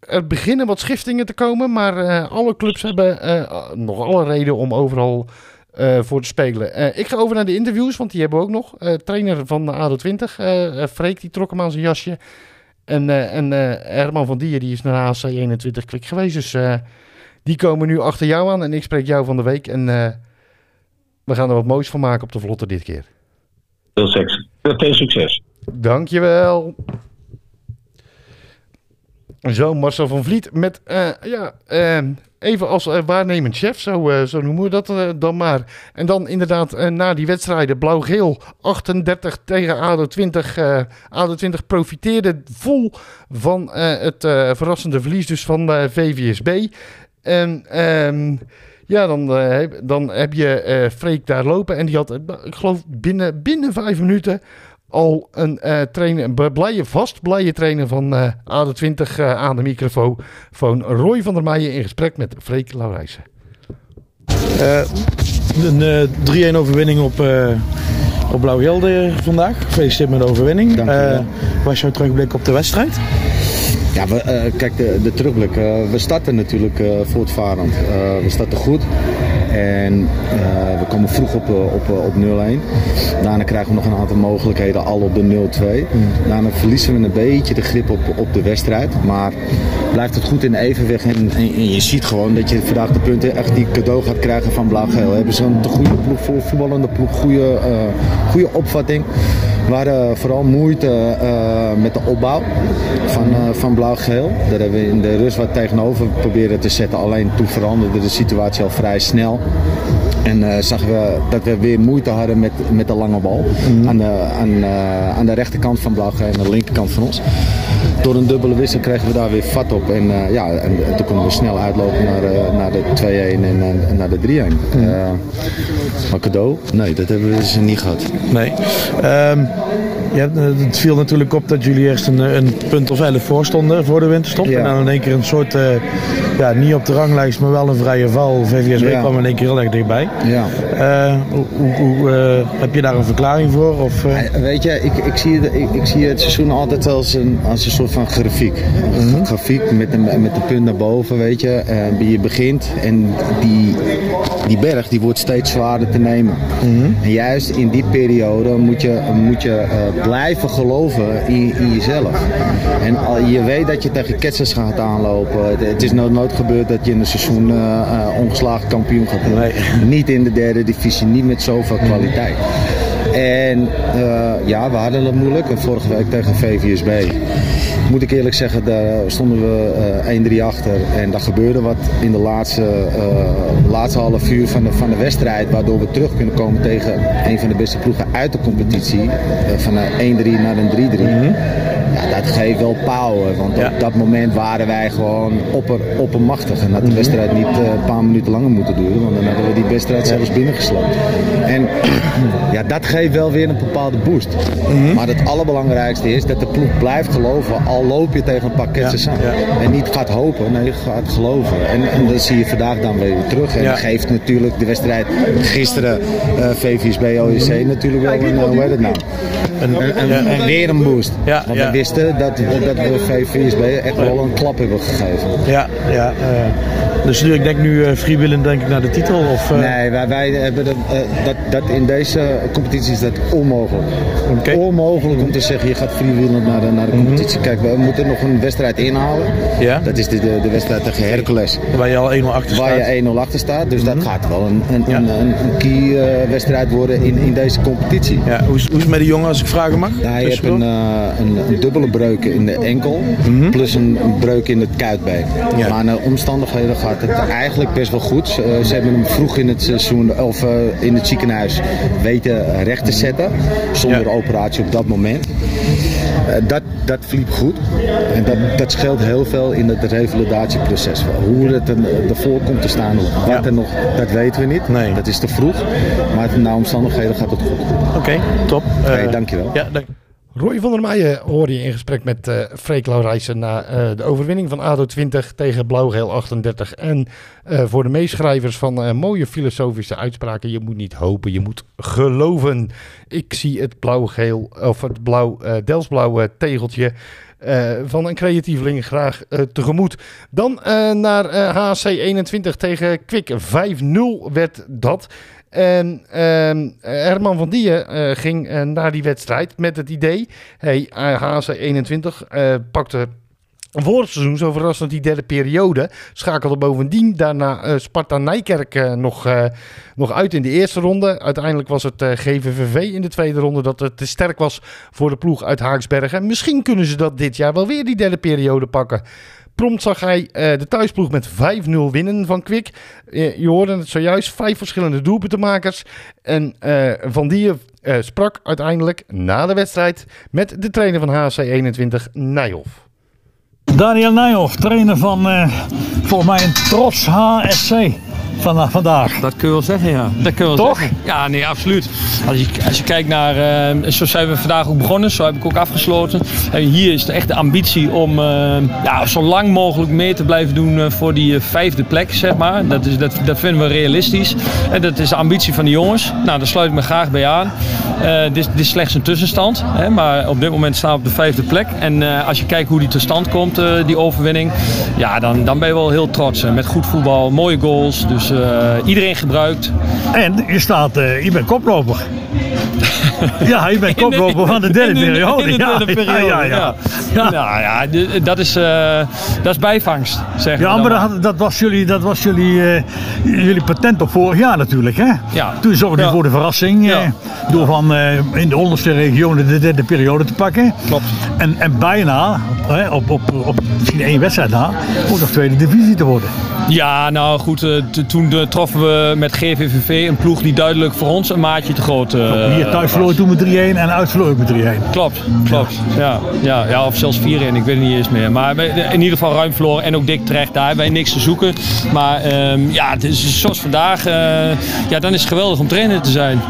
er beginnen wat schiftingen te komen. Maar alle clubs hebben nog alle reden om overal voor te spelen. Ik ga over naar de interviews, want die hebben we ook nog. Trainer van de ADO 20, eh, eh, Freek, die trok hem aan zijn jasje. En, eh, en eh, Herman van Dier, die is naar HC 21 klik geweest. Dus eh, die komen nu achter jou aan. En ik spreek jou van de week. En we gaan er wat moois van maken op de vlotte dit keer. Veel, seks. Veel succes. Dankjewel. Zo, Marcel van Vliet met, eh, ja, even als eh, waarnemend chef, zo, eh, zo noemen we dat eh, dan maar. En dan inderdaad na die wedstrijden, blauw-geel 38 tegen ADO 20. eh ADO 20 profiteerde vol van het verrassende verlies dus van VVSB. En ehm, ja, dan, dan heb je eh Freek daar lopen en die had, ik geloof binnen, binnen vijf minuten al een eh trainer, blije, vast blije trainer van eh AD20 eh, aan de microfoon. Van Roy van der Meijen in gesprek met Freek Laurijsen. Een eh, 3-1 overwinning op, eh op Blauw-Gelde vandaag. Gefeliciteerd met de overwinning. Dank je wel. Was jouw terugblik op de wedstrijd? Ja, we, eh, kijk, de, de terugblik. eh, we starten natuurlijk eh, voortvarend. Eh, we starten goed. En eh, we komen vroeg op, eh, op, eh, op 0-1. Daarna krijgen we nog een aantal mogelijkheden al op de 0-2. Daarna verliezen we een beetje de grip op, op de wedstrijd. Maar blijft het goed in evenwicht. En, en, en je ziet gewoon dat je vandaag de punten echt die cadeau gaat krijgen van Blauw-Geel. Hebben ze een goede ploeg, voor voetballende ploeg, goede, goede opvatting. We hadden vooral moeite met de opbouw van, van Blauw-Geel. Daar hebben we in de rust wat tegenover proberen te zetten. Alleen toen veranderde de situatie al vrij snel. En eh, zagen we dat we weer moeite hadden met, met de lange bal. Aan, de, aan, eh, aan de rechterkant van Blauw-Geel en aan de linkerkant van ons. Door een dubbele wissel kregen we daar weer vat op. En, eh, ja, en, en toen konden we snel uitlopen naar, naar de 2-1 en, en naar de 3-1. Eh, maar cadeau? Nee, dat hebben we dus niet gehad. Nee. Ehm, ja, het viel natuurlijk op dat jullie eerst een, een punt of 11 voor stonden voor de winterstop. Ja. En dan in één keer een soort, eh, ja, niet op de ranglijst, maar wel een vrije val. VVSW Ja. kwam in één keer heel erg dichtbij. Ja. Eh, hoe, hoe, eh, heb je daar een verklaring voor? Of, Weet je, ik, ik, zie, het- ik, ik zie het seizoen altijd als een, als een soort van grafiek. Een grafiek met een, met een punt naar boven, weet je. Je begint en die, die berg die wordt steeds zwaarder te nemen. En juist in die periode moet je, moet je blijven geloven in, in jezelf. En al, je weet dat je tegen ketsers gaat aanlopen. Het, het is nooit, nooit gebeurd dat je in een seizoen eh, eh, ongeslagen kampioen gaat worden. Niet in de derde divisie, niet met zoveel kwaliteit. En eh, ja, we hadden het moeilijk. Vorige week tegen VVSB. Moet ik eerlijk zeggen, daar stonden we eh 1-3 achter. En daar gebeurde wat in de laatste, eh, laatste half uur van de, van de wedstrijd. Waardoor we terug kunnen komen tegen een van de beste ploegen uit de competitie. Eh, van een 1-3 naar een 3-3. Ja, dat geeft wel power. Want op dat moment waren wij gewoon opper, oppermachtig. En had de wedstrijd niet eh, een paar minuten langer moeten duren. Want dan hadden we die wedstrijd zelfs binnengesloten. En [CLEARS THROAT] ja, dat geeft wel weer een bepaalde boost. Maar het allerbelangrijkste is dat de ploeg blijft geloven. Al loop je tegen een paar ketsers aan. En niet gaat hopen, nee, gaat geloven. En, en dat zie je vandaag dan weer terug. En Ja. dat geeft natuurlijk de wedstrijd gisteren eh VVSB OEC natuurlijk wel een, eh, hoe heet het nou? Een, een, weer een boost. Ja, Want ja. we wisten dat, dat we VVSB echt wel een klap hebben gegeven. Ja, ja. Dus nu, ik denk nu freewheelend denk ik naar de titel? Of, eh, Nee, wij, wij hebben dat, eh, dat, dat in deze competitie is dat onmogelijk. Onmogelijk om te zeggen je gaat freewheelend naar de, naar de competitie. Kijk, we moeten nog een wedstrijd inhalen. Mhm. Ja. Dat is de, de, de wedstrijd tegen Hercules. Waar je al 1-0 achter Waar staat. Mhm. je 1-0 achter staat. Dus dat gaat wel een, een, een, een, een key wedstrijd worden in, in deze competitie. Ja, hoe, is, hoe is het met die jongen als ik vragen mag? Je hebt Tussendoor? een, een, een dubbele breuk in de enkel, plus een, breuk in het kuitbeen. Mhm. Ja. Maar naar omstandigheden gaat het eigenlijk best wel goed. Ze, eh, ze hebben hem vroeg in het seizoen, of eh, in het ziekenhuis, weten recht te zetten. Zonder operatie op dat moment. Eh, dat, dat verliep goed. En dat, dat scheelt heel veel in het revalidatieproces. Hoe het er, ervoor komt te staan, wat er nog, dat weten we niet. Nee. Dat is te vroeg. Maar naar omstandigheden gaat het goed. Oké, top. Oké, Eh, dankjewel. Ja, dank. Roy van der Meijen hoor je in gesprek met eh Freek Laurijsen na eh, de overwinning van ADO 20 tegen Blauw-Geel 38. En eh, voor de meeschrijvers van mooie filosofische uitspraken, je moet niet hopen, je moet geloven. Ik zie het blauw-geel, of het blauw, Delsblauwe tegeltje van een creatieveling graag tegemoet. Dan naar HC 21 tegen Kwik. 5-0 werd dat. En ehm, Herman van Dijen eh, ging eh, naar die wedstrijd met het idee... Hey, eh, HC 21 eh, pakte vorig seizoen zo verrassend die derde periode. Schakelde bovendien daarna Sparta Nijkerk nog, nog uit in de eerste ronde. Uiteindelijk was het GVVV in de tweede ronde dat het te sterk was voor de ploeg uit Haaksbergen. Misschien kunnen ze dat dit jaar wel weer die derde periode pakken. Prompt zag hij eh, de thuisploeg met 5-0 winnen van Kwik. Eh, je hoorde het zojuist, vijf verschillende doelpuntenmakers. En eh, Van Dier sprak uiteindelijk na de wedstrijd met de trainer van HC21, Nijhoff. Daniel Nijhoff, trainer van volgens mij een trots HSC van, vandaag. Dat kun je wel zeggen, ja. Dat kun je wel Toch? zeggen. Ja, nee, absoluut. Als je, als je kijkt naar, eh, zo zijn we vandaag ook begonnen, zo heb ik ook afgesloten. En hier is de echt de ambitie om eh, ja, zo lang mogelijk mee te blijven doen eh, voor die eh, vijfde plek, zeg maar. Dat, is, dat, dat vinden we realistisch. En dat is de ambitie van de jongens. Nou, daar sluit ik me graag bij aan. Eh, dit, dit is slechts een tussenstand, hè, maar op dit moment staan we op de vijfde plek. En eh, als je kijkt hoe die tot stand komt, eh, die overwinning, ja, dan, dan ben je wel heel trots. hè. Met goed voetbal, mooie goals. Dus eh, iedereen gebruikt. En je staat, eh, je bent koploper. [LAUGHS] ja, je bent koploper van de derde periode. in de Ja, derde ja, periode, ja, ja. Ja. Nou ja, dat is, eh, dat is bijvangst, zeg Ja, maar dat, was jullie, dat was jullie, eh, jullie patent op vorig jaar natuurlijk, hè? Ja. Toen zorgde je Ja. voor de verrassing eh, door van in de onderste regionen de derde periode te pakken. Klopt. En, en bijna, op, op, op misschien één wedstrijd na, ook nog tweede divisie te worden. Ja, nou goed, toen troffen we met GVVV een ploeg die duidelijk voor ons een maatje te groot eh, Hier thuis was. verloor toen met 3-1 en uit verloor je met 3-1. Klopt, klopt. Ja, ja, ja, of zelfs 4-1, ik weet het niet eens meer. Maar in ieder geval ruim verloren en ook dik terecht. Daar hebben wij niks te zoeken. Maar ehm, ja, het is zoals vandaag, eh, ja, dan is het geweldig om trainer te zijn.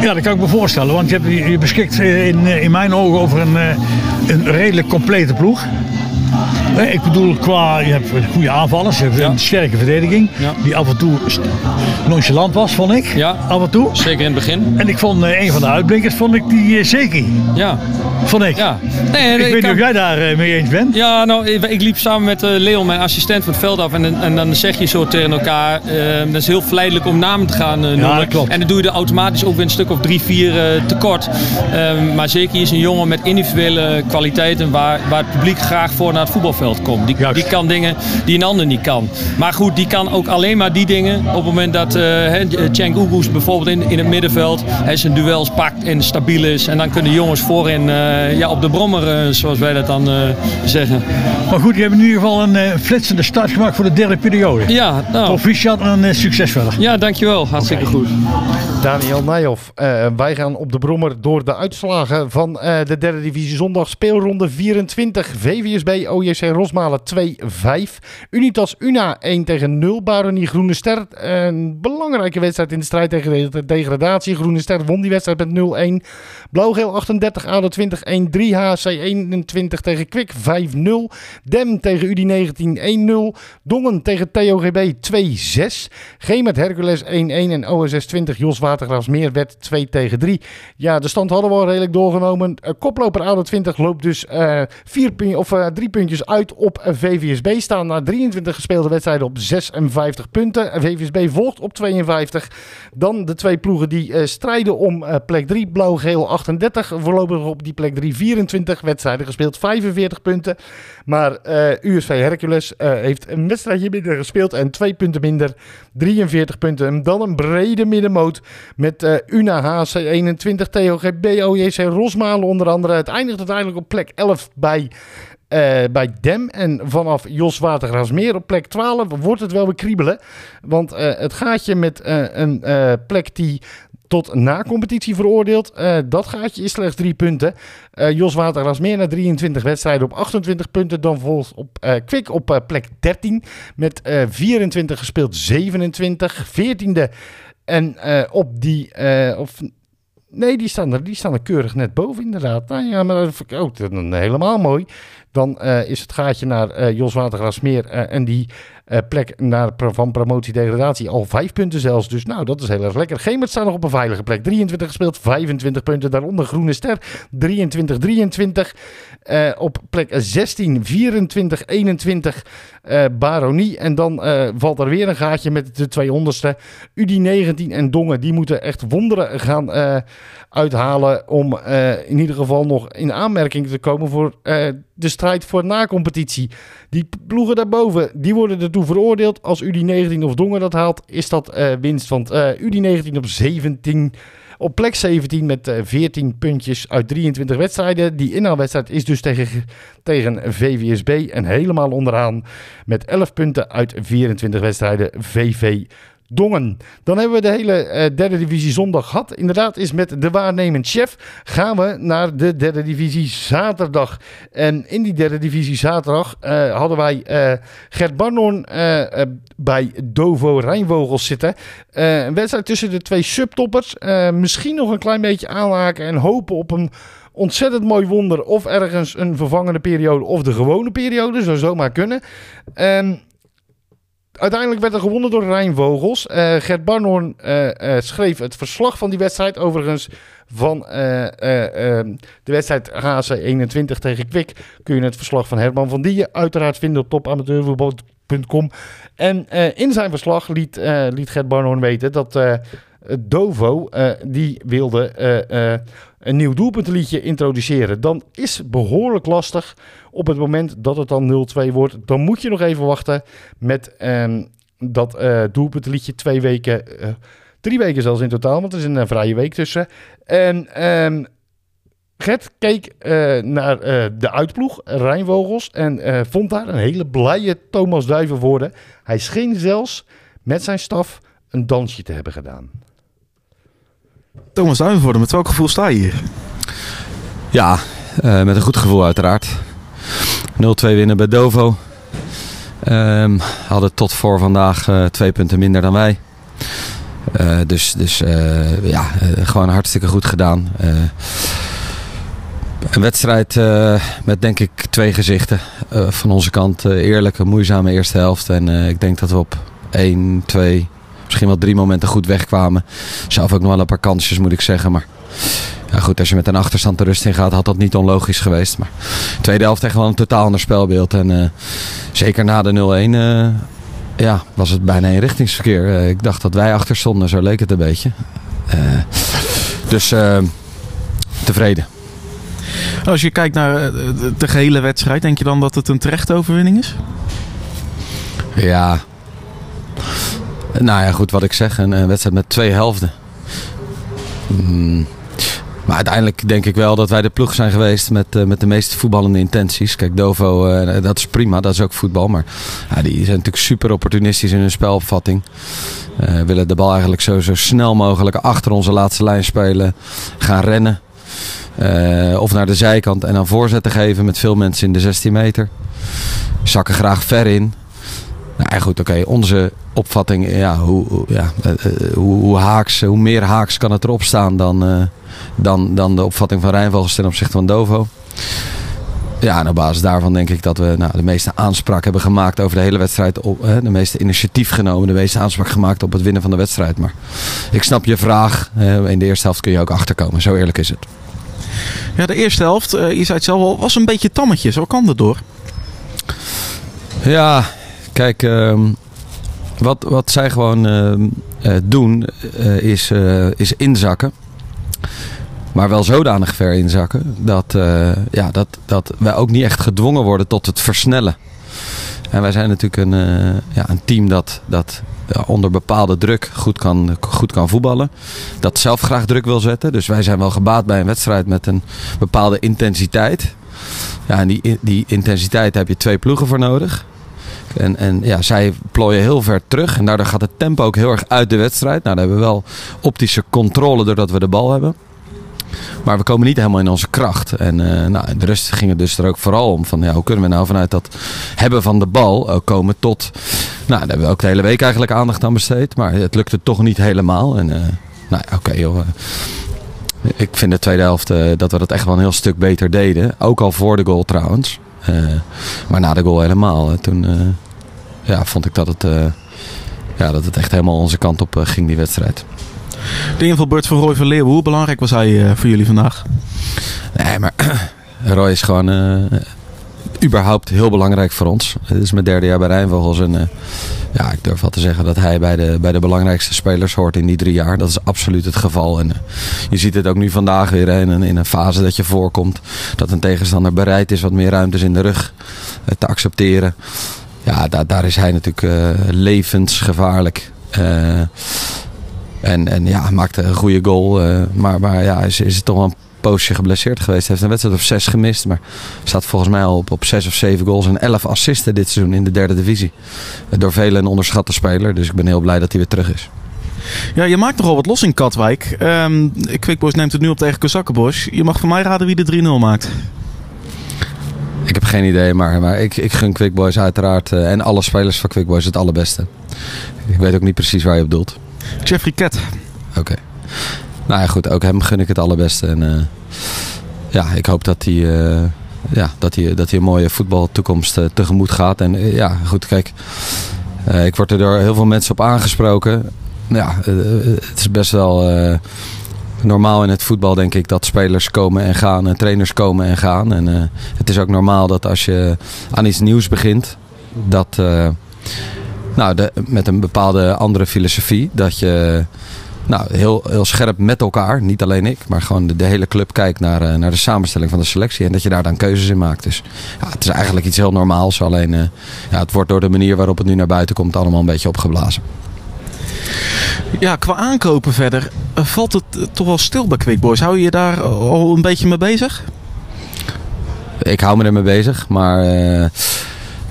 Ja, dat kan ik me voorstellen, want je, hebt, je beschikt eh, in, eh, in mijn ogen over een, eh, een redelijk complete ploeg. Eh, Ik bedoel, qua, je hebt goede aanvallers, je hebt een sterke verdediging, Ja. die af en toe nonchalant was, vond ik. Ja. Af en toe. Zeker in het begin. En ik vond eh, een van de uitblinkers, vond ik die uh, Zeki. Ja. Vond ik. Ja. Nee, ik weet niet kan- of jij daar eh, mee eens bent. Ja, nou, ik, ik liep samen met eh, Leon, mijn assistent van het veld af. En, en dan zeg je zo tegen elkaar. eh, dat is heel verleidelijk om namen te gaan noemen. dat klopt. En dan doe je er automatisch ook weer een stuk of drie, vier tekort. Ehm, maar zeker is een jongen met individuele kwaliteiten waar, waar het publiek graag voor naar het voetbalveld komt. Die, die kan dingen die een ander niet kan. Maar goed, die kan ook alleen maar die dingen op het moment dat Cenk Oegoes bijvoorbeeld in, in het middenveld hij zijn duels pakt en stabiel is. En dan kunnen jongens voorin ja, op de brommer, eh, zoals wij dat dan eh, zeggen. Maar goed, je hebt in ieder geval een eh, flitsende start gemaakt voor de derde periode. Ja, nou. Proficiat en eh, succes verder. Ja, dankjewel. Hartstikke goed. Daniel Nijhoff, eh, wij gaan op de brommer door de uitslagen van eh, de derde divisie zondag. Speelronde 24, VVSB OJC Rosmalen 2-5. Unitas Una 1 tegen 0. Baronie Groene Ster, een belangrijke wedstrijd in de strijd tegen de degradatie. Groene Ster won die wedstrijd met 0-1. Blauw-geel 38, ADO 20 1-3. HC 21 tegen Kwik 5-0. Dem tegen UDI 19 1-0. Dongen tegen TOGB 2-6. G met Hercules 1-1 en OSS 20 Jos Watergraafsmeer werd 2 tegen 3. Ja, de stand hadden we al redelijk doorgenomen. Eh, koploper ADO 20 loopt dus eh, vier pun- of, eh, drie puntjes uit op eh, VVSB. Staan na 23 gespeelde wedstrijden op 56 punten. En VVSB volgt op 52. Dan de twee ploegen die eh, strijden om eh, plek 3. Blauw-geel 38. Voorlopig op die plek 3 24 wedstrijden gespeeld. 45 punten. Maar eh, USV Hercules eh, heeft een wedstrijdje minder gespeeld en twee punten minder. 43 punten. En dan een brede middenmoot met eh, Una HC 21, TOGB, OJC Rosmalen onder andere. Het eindigt uiteindelijk op plek 11 bij, bij Dem. En vanaf Jos Watergraafsmeer op plek 12 wordt het wel weer kriebelen. Want eh, het gaatje met een plek die tot na competitie veroordeeld. Eh, dat gaatje is slechts drie punten. Eh Jos Watergraafsmeer na 23 wedstrijden op 28 punten. Dan volgt op eh Kwik op plek 13 met eh 24 gespeeld, 27. 14e en op die... of, nee, die staan, er, die staan er keurig net boven inderdaad. Nou ja, maar dat vind ook helemaal mooi. Dan is het gaatje naar eh, Jos Watergraafsmeer eh, en die eh, plek naar, van promotie-degradatie al vijf punten zelfs. Dus nou, dat is heel erg lekker. Gemert staat nog op een veilige plek. 23 gespeeld, 25 punten. Daaronder Groene Ster, 23, 23. Eh, op plek 16, 24, 21 eh, Baronie. En dan eh, valt er weer een gaatje met de twee onderste. Udi 19 en Dongen, die moeten echt wonderen gaan uithalen om in ieder geval nog in aanmerking te komen voor de strijd voor na-competitie. Die ploegen daarboven, die worden veroordeeld. Als Udi 19 of Dongen dat haalt, is dat eh, winst. Want eh Udi 19 op 17, op plek 17 met eh, 14 puntjes uit 23 wedstrijden. Die inhaalwedstrijd is dus tegen, tegen VVSB en helemaal onderaan met 11 punten uit 24 wedstrijden VV Dongen. Dan hebben we de hele eh, derde divisie zondag gehad. Inderdaad is met de waarnemend chef gaan we naar de derde divisie zaterdag. En in die derde divisie zaterdag eh, hadden wij eh, Gert Barnon bij Dovo Rijnvogels zitten. Een wedstrijd tussen de twee subtoppers. Misschien nog een klein beetje aanhaken en hopen op een ontzettend mooi wonder. Of ergens een vervangende periode of de gewone periode. Zou zomaar kunnen. Ehm Uiteindelijk werd er gewonnen door Rijnvogels. Eh Gert eh, eh, schreef het verslag van die wedstrijd. Overigens van eh, eh, eh, de wedstrijd HC 21 tegen Kwik kun je het verslag van Herman van Dijen uiteraard vinden op Voetbal.com. En in zijn verslag liet, liet Gert Barnhoorn weten dat Dovo, die wilde een nieuw doelpuntenliedje introduceren. Dan is behoorlijk lastig op het moment dat het dan 0-2 wordt. Dan moet je nog even wachten met ehm, dat eh twee weken... eh, Drie weken zelfs in totaal, want er is een eh, vrije week tussen. En ehm, Gert keek eh, naar de uitploeg, Rijnvogels, en vond daar een hele blije Thomas Duiven worden. Hij scheen zelfs met zijn staf een dansje te hebben gedaan. Thomas Duivenvoorde, met welk gevoel sta je hier? Ja, eh, met een goed gevoel uiteraard. 0-2 winnen bij Dovo. Ehm, hadden tot voor vandaag eh, twee punten minder dan wij. Eh, dus dus ja, gewoon hartstikke goed gedaan. Een wedstrijd met denk ik twee gezichten. Van onze kant eerlijke, moeizame eerste helft. En ik denk dat we op 1, 2, misschien wel drie momenten goed wegkwamen. Zelf ook nog wel een paar kansjes moet ik zeggen. Maar ja, goed, als je met een achterstand de rust in gaat, had dat niet onlogisch geweest. Maar de tweede helft echt wel een totaal ander spelbeeld. En eh, zeker na de 0-1 eh, ja, was het bijna een richtingsverkeer. Eh, ik dacht dat wij achter stonden, zo leek het een beetje. Dus tevreden. Als je kijkt naar de, de gehele wedstrijd, denk je dan dat het een terechte overwinning is? Ja. Nou ja, goed wat ik zeg. Een, een wedstrijd met twee helften. Mm. Maar uiteindelijk denk ik wel dat wij de ploeg zijn geweest met, eh, met de meest voetballende intenties. Kijk, Dovo, eh, dat is prima, dat is ook voetbal. Maar die zijn natuurlijk super opportunistisch in hun spelopvatting. Eh, willen de bal eigenlijk zo, zo snel mogelijk achter onze laatste lijn spelen. Gaan rennen. Eh, of naar de zijkant en dan voorzetten geven met veel mensen in de 16 meter. Zakken graag ver in. Nou goed, oké. Onze opvatting, ja, hoe, ja, eh, eh, hoe, hoe haaks, hoe meer haaks kan het erop staan dan, eh, dan, dan de opvatting van Rijnvogels ten opzichte van Dovo. Ja, en op basis daarvan denk ik dat we nou, de meeste aanspraak hebben gemaakt over de hele wedstrijd. Op, eh, de meeste initiatief genomen, de meeste aanspraak gemaakt op het winnen van de wedstrijd. Maar ik snap je vraag. In de eerste helft kun je ook achterkomen, zo eerlijk is het. Ja, de eerste helft, je zei het zelf al, was een beetje tammetjes. Waar kwam dat door? Ja, kijk, ehm, wat, wat zij gewoon ehm, eh, doen eh, is, eh, is inzakken. Maar wel zodanig ver inzakken dat, ja, dat, dat wij ook niet echt gedwongen worden tot het versnellen. En wij zijn natuurlijk een, ja, een team dat, dat onder bepaalde druk goed kan, goed kan voetballen. Dat zelf graag druk wil zetten. Dus wij zijn wel gebaat bij een wedstrijd met een bepaalde intensiteit. Ja, die, die intensiteit heb je twee ploegen voor nodig. En, en ja, zij plooien heel ver terug. En daardoor gaat het tempo ook heel erg uit de wedstrijd. Nou, dan hebben we wel optische controle doordat we de bal hebben. Maar we komen niet helemaal in onze kracht. En eh, nou, de rust ging het dus er ook vooral om van ja, hoe kunnen we nou vanuit dat hebben van de bal ook komen tot. Nou, daar hebben we ook de hele week eigenlijk aandacht aan besteed. Maar het lukte toch niet helemaal. En eh, nou ja, oké eh, Ik vind de tweede helft eh, dat we dat echt wel een heel stuk beter deden. Ook al voor de goal trouwens. Eh, maar na de goal helemaal. toen eh, ja, vond ik dat het, eh, ja, dat het echt helemaal onze kant op ging, die wedstrijd. De invalbeurt van Roy van Leeuwen, hoe belangrijk was hij voor jullie vandaag? Nee, maar [CLEARS THROAT] Roy is gewoon überhaupt heel belangrijk voor ons. Het is mijn derde jaar bij Rijnvogels. En eh, ja, ik durf wel te zeggen dat hij bij de, bij de belangrijkste spelers hoort in die drie jaar. Dat is absoluut het geval. En eh, je ziet het ook nu vandaag weer in, een, in een fase dat je voorkomt. Dat een tegenstander bereid is wat meer ruimtes in de rug eh, te accepteren. Ja, daar, daar is hij natuurlijk levensgevaarlijk. En, en ja, maakte een goede goal. maar, maar ja, is, is het toch wel een poosje geblesseerd geweest. Hij heeft een wedstrijd of zes gemist. Maar staat volgens mij al op, op zes of zeven goals en elf assisten dit seizoen in de derde divisie. Door velen een onderschatte speler. Dus ik ben heel blij dat hij weer terug is. Ja, je maakt nogal wat los in Katwijk. Ehm Quickboys neemt het nu op tegen Kozakkenbos. Je mag van mij raden wie de 3-0 maakt. Ik heb geen idee, maar, maar ik, ik gun Quick Boys uiteraard. eh, en alle spelers van Quick Boys het allerbeste. Ik weet ook niet precies waar je op doelt. Jeffrey Ket. Oké. Nou ja, goed. Ook hem gun ik het allerbeste. En eh, ja, ik hoop dat hij, eh, ja, dat hij, dat hij een mooie voetbaltoekomst eh, tegemoet gaat. En ja, goed, kijk. ik word er door heel veel mensen op aangesproken. Ja, het is best wel normaal in het voetbal, denk ik, dat spelers komen en gaan en trainers komen en gaan. En het is ook normaal dat als je aan iets nieuws begint, dat, nou, de, met een bepaalde andere filosofie. Dat je nou, heel, heel scherp met elkaar, niet alleen ik, maar gewoon de, de hele club kijkt naar, eh, naar de samenstelling van de selectie. En dat je daar dan keuzes in maakt. Dus ja, het is eigenlijk iets heel normaals. Alleen eh, ja, het wordt door de manier waarop het nu naar buiten komt allemaal een beetje opgeblazen. Ja, qua aankopen verder eh, valt het toch wel stil bij Quick Boys. Hou je je daar al een beetje mee bezig? Ik hou me ermee bezig, maar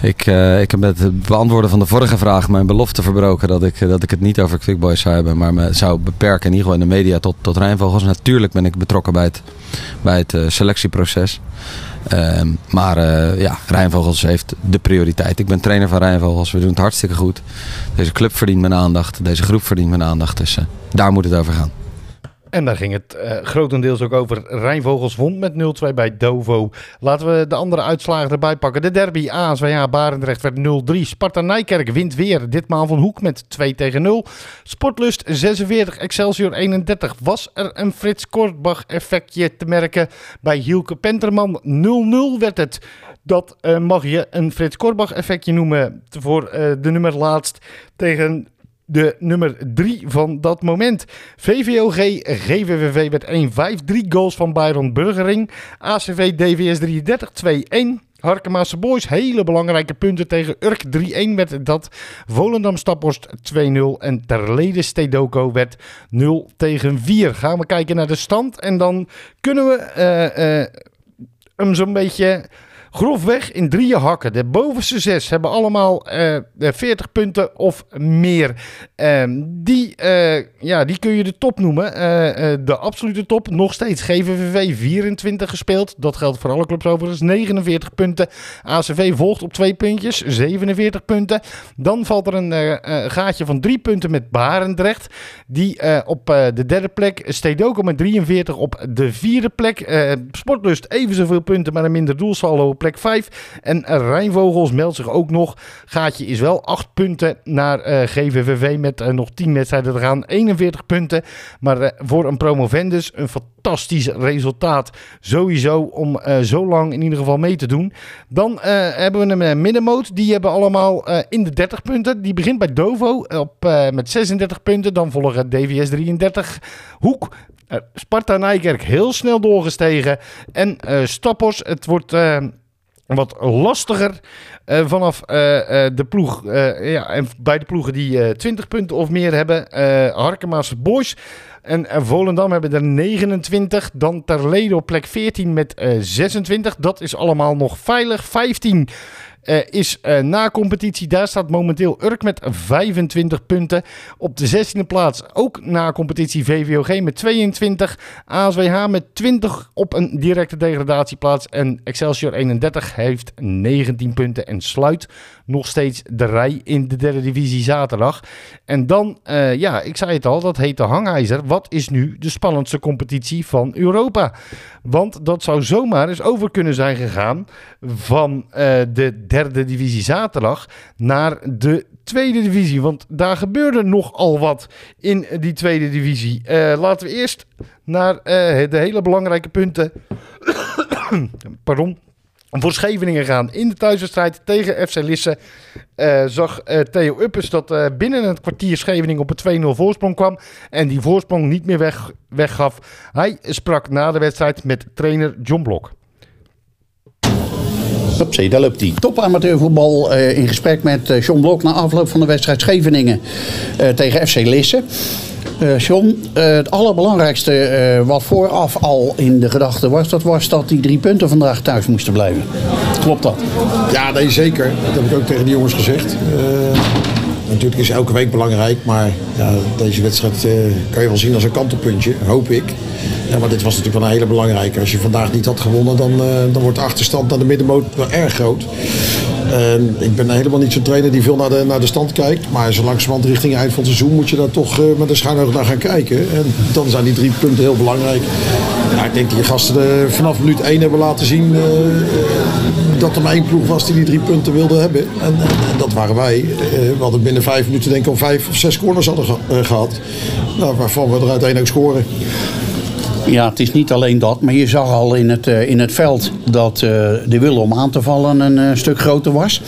ik, eh, ik heb met het beantwoorden van de vorige vraag mijn belofte verbroken dat ik, dat ik het niet over Quick Boys zou hebben, maar me zou beperken in ieder geval in de media tot, tot Rijnvogels. Natuurlijk ben ik betrokken bij het, bij het eh, selectieproces. Ehm, maar eh, ja, Rijnvogels heeft de prioriteit. Ik ben trainer van Rijnvogels. We doen het hartstikke goed. Deze club verdient mijn aandacht. Deze groep verdient mijn aandacht. Dus eh, daar moet het over gaan. En daar ging het eh, grotendeels ook over. Rijnvogels won met 0-2 bij Dovo. Laten we de andere uitslagen erbij pakken. De derby ASWA Barendrecht werd 0-3. Sparta Nijkerk wint weer. Ditmaal van Hoek met 2 tegen 0. Sportlust 46, Excelsior 31. Was er een Frits Kortbach effectje te merken bij Hielke Penterman? 0-0 werd het. Dat eh, mag je een Frits Korbach effectje noemen voor eh, de nummer laatst tegen de nummer 3 van dat moment. VVOG, GVVV werd 1-5. 3 goals van Byron Burgering. ACV DVS 33 2-1. Harkemaanse Boys, hele belangrijke punten tegen Urk 3-1 werd dat. Volendam Staphorst 2-0 en Terlede Stedoco werd 0 tegen 4. Gaan we kijken naar de stand en dan kunnen we eh, eh, hem zo'n beetje grofweg in drieën hakken. De bovenste zes hebben allemaal eh, 40 punten of meer. Ehm, die, eh, ja, die kun je de top noemen. Eh, eh, de absolute top. Nog steeds GVVV 24 gespeeld. Dat geldt voor alle clubs overigens. 49 punten. ACV volgt op twee puntjes. 47 punten. Dan valt er een eh, eh, gaatje van drie punten met Barendrecht. Die eh, op eh, de derde plek. Stedoco met 43 op de vierde plek. Eh, Sportlust even zoveel punten, maar een minder doelsaldo plek 5. En Rijnvogels meldt zich ook nog. Gaatje is wel 8 punten naar eh, GVVV met eh, nog 10 wedstrijden te gaan. 41 punten. Maar eh, voor een promovendus een fantastisch resultaat. Sowieso om zo lang in ieder geval mee te doen. Dan hebben we een uh, middenmoot. Die hebben allemaal in de 30 punten. Die begint bij Dovo op, met 36 punten. Dan volgen DVS 33. Hoek Sparta Nijkerk heel snel doorgestegen. En eh Stappers, het wordt wat lastiger eh, vanaf eh, eh, de ploeg. ja, en bij de ploegen die eh 20 punten of meer hebben. Harkema's Boys. En Volendam hebben er 29. Dan Terlede op plek 14 met eh 26. Dat is allemaal nog veilig. 15 eh, is eh, na competitie. Daar staat momenteel Urk met 25 punten. Op de 16e plaats ook na competitie VVOG met 22. ASWH met 20 op een directe degradatieplaats. En Excelsior 31 heeft 19 punten en sluit nog steeds de rij in de derde divisie zaterdag. En dan, eh, ja, ik zei het al, dat heet de hangijzer. Wat is nu de spannendste competitie van Europa? Want dat zou zomaar eens over kunnen zijn gegaan van de derde divisie zaterdag naar de tweede divisie. Want daar gebeurde nogal wat in die tweede divisie. Eh, laten we eerst naar eh, de hele belangrijke punten. [COUGHS] Pardon. Voor Scheveningen gaan in de thuiswedstrijd tegen FC Lisse. eh, zag Theo Uppes dat binnen het kwartier Scheveningen op een 2-0 voorsprong kwam. En die voorsprong niet meer weg, weggaf. Hij sprak na de wedstrijd met trainer John Blok. Hupsie, daar loopt hij. Top amateurvoetbal eh, in gesprek met eh, John Blok na afloop van de wedstrijd Scheveningen eh, tegen FC Lisse. Eh John, het allerbelangrijkste wat vooraf al in de gedachte was, dat was dat die drie punten vandaag thuis moesten blijven. Klopt dat? Ja, nee, zeker. Dat heb ik ook tegen de jongens gezegd. Natuurlijk is elke week belangrijk, maar ja, deze wedstrijd eh, kan je wel zien als een kantelpuntje, hoop ik. Ja, maar dit was natuurlijk wel een hele belangrijke. Als je vandaag niet had gewonnen, dan, eh, dan wordt de achterstand naar de middenmoot wel erg groot. Ik ben helemaal niet zo'n trainer die veel naar de, naar de stand kijkt. Maar zo langzamerhand richting eind van het seizoen moet je daar toch eh, met een schuin oog naar gaan kijken. En dan zijn die drie punten heel belangrijk. Ja, ik denk dat die gasten vanaf minuut 1 hebben laten zien dat er maar één ploeg was die die drie punten wilde hebben. En, en, en dat waren wij. Eh, we hadden binnen vijf minuten denk ik al vijf of zes corners hadden eh, gehad. Nou, waarvan we er uiteindelijk scoren. Ja, het is niet alleen dat, maar je zag al in het, eh, in het veld dat de wil om aan te vallen een stuk groter was.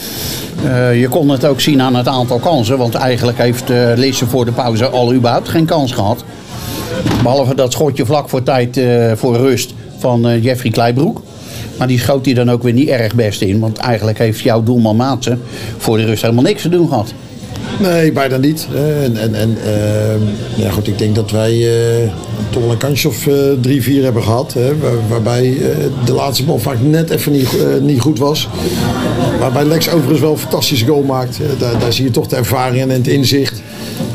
Je kon het ook zien aan het aantal kansen, want eigenlijk heeft Lisse voor de pauze al überhaupt geen kans gehad. Behalve dat schotje vlak voor tijd voor rust van Jeffrey Kleibroek. Maar die schoot hij dan ook weer niet erg best in, want eigenlijk heeft jouw doelman Maatsen voor de rust helemaal niks te doen gehad. Nee, bijna niet. hè. En, en, en ehm, ja, goed, ik denk dat wij eh, toch wel een kansje of eh, drie, vier hebben gehad. Hè, waar- waarbij eh, de laatste bal vaak net even niet, eh, niet goed was. Waarbij Lex overigens wel een fantastische goal maakt. Eh, daar, daar zie je toch de ervaring en het inzicht.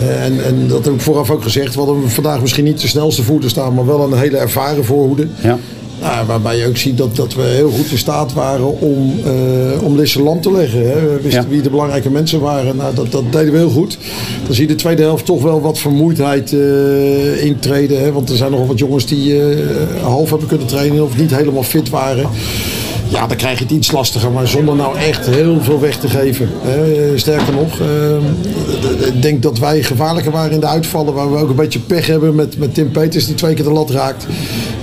Eh, en, en dat heb ik vooraf ook gezegd. We hadden vandaag misschien niet de snelste voeten staan, maar wel een hele ervaren voorhoede. Ja. Nou, waarbij je ook ziet dat, dat we heel goed in staat waren om, eh om Lisse lam te leggen. Hè. We wisten wie de belangrijke mensen waren. Nou, dat, dat deden we heel goed. Dan zie je de tweede helft toch wel wat vermoeidheid eh, intreden. Hè. Want er zijn nogal wat jongens die eh, half hebben kunnen trainen of niet helemaal fit waren. Ja, dan krijg je het iets lastiger, maar zonder nou echt heel veel weg te geven. Sterker nog, eh, ik denk dat wij gevaarlijker waren in de uitvallen. Waar we ook een beetje pech hebben met, met Tim Peters die twee keer de lat raakt.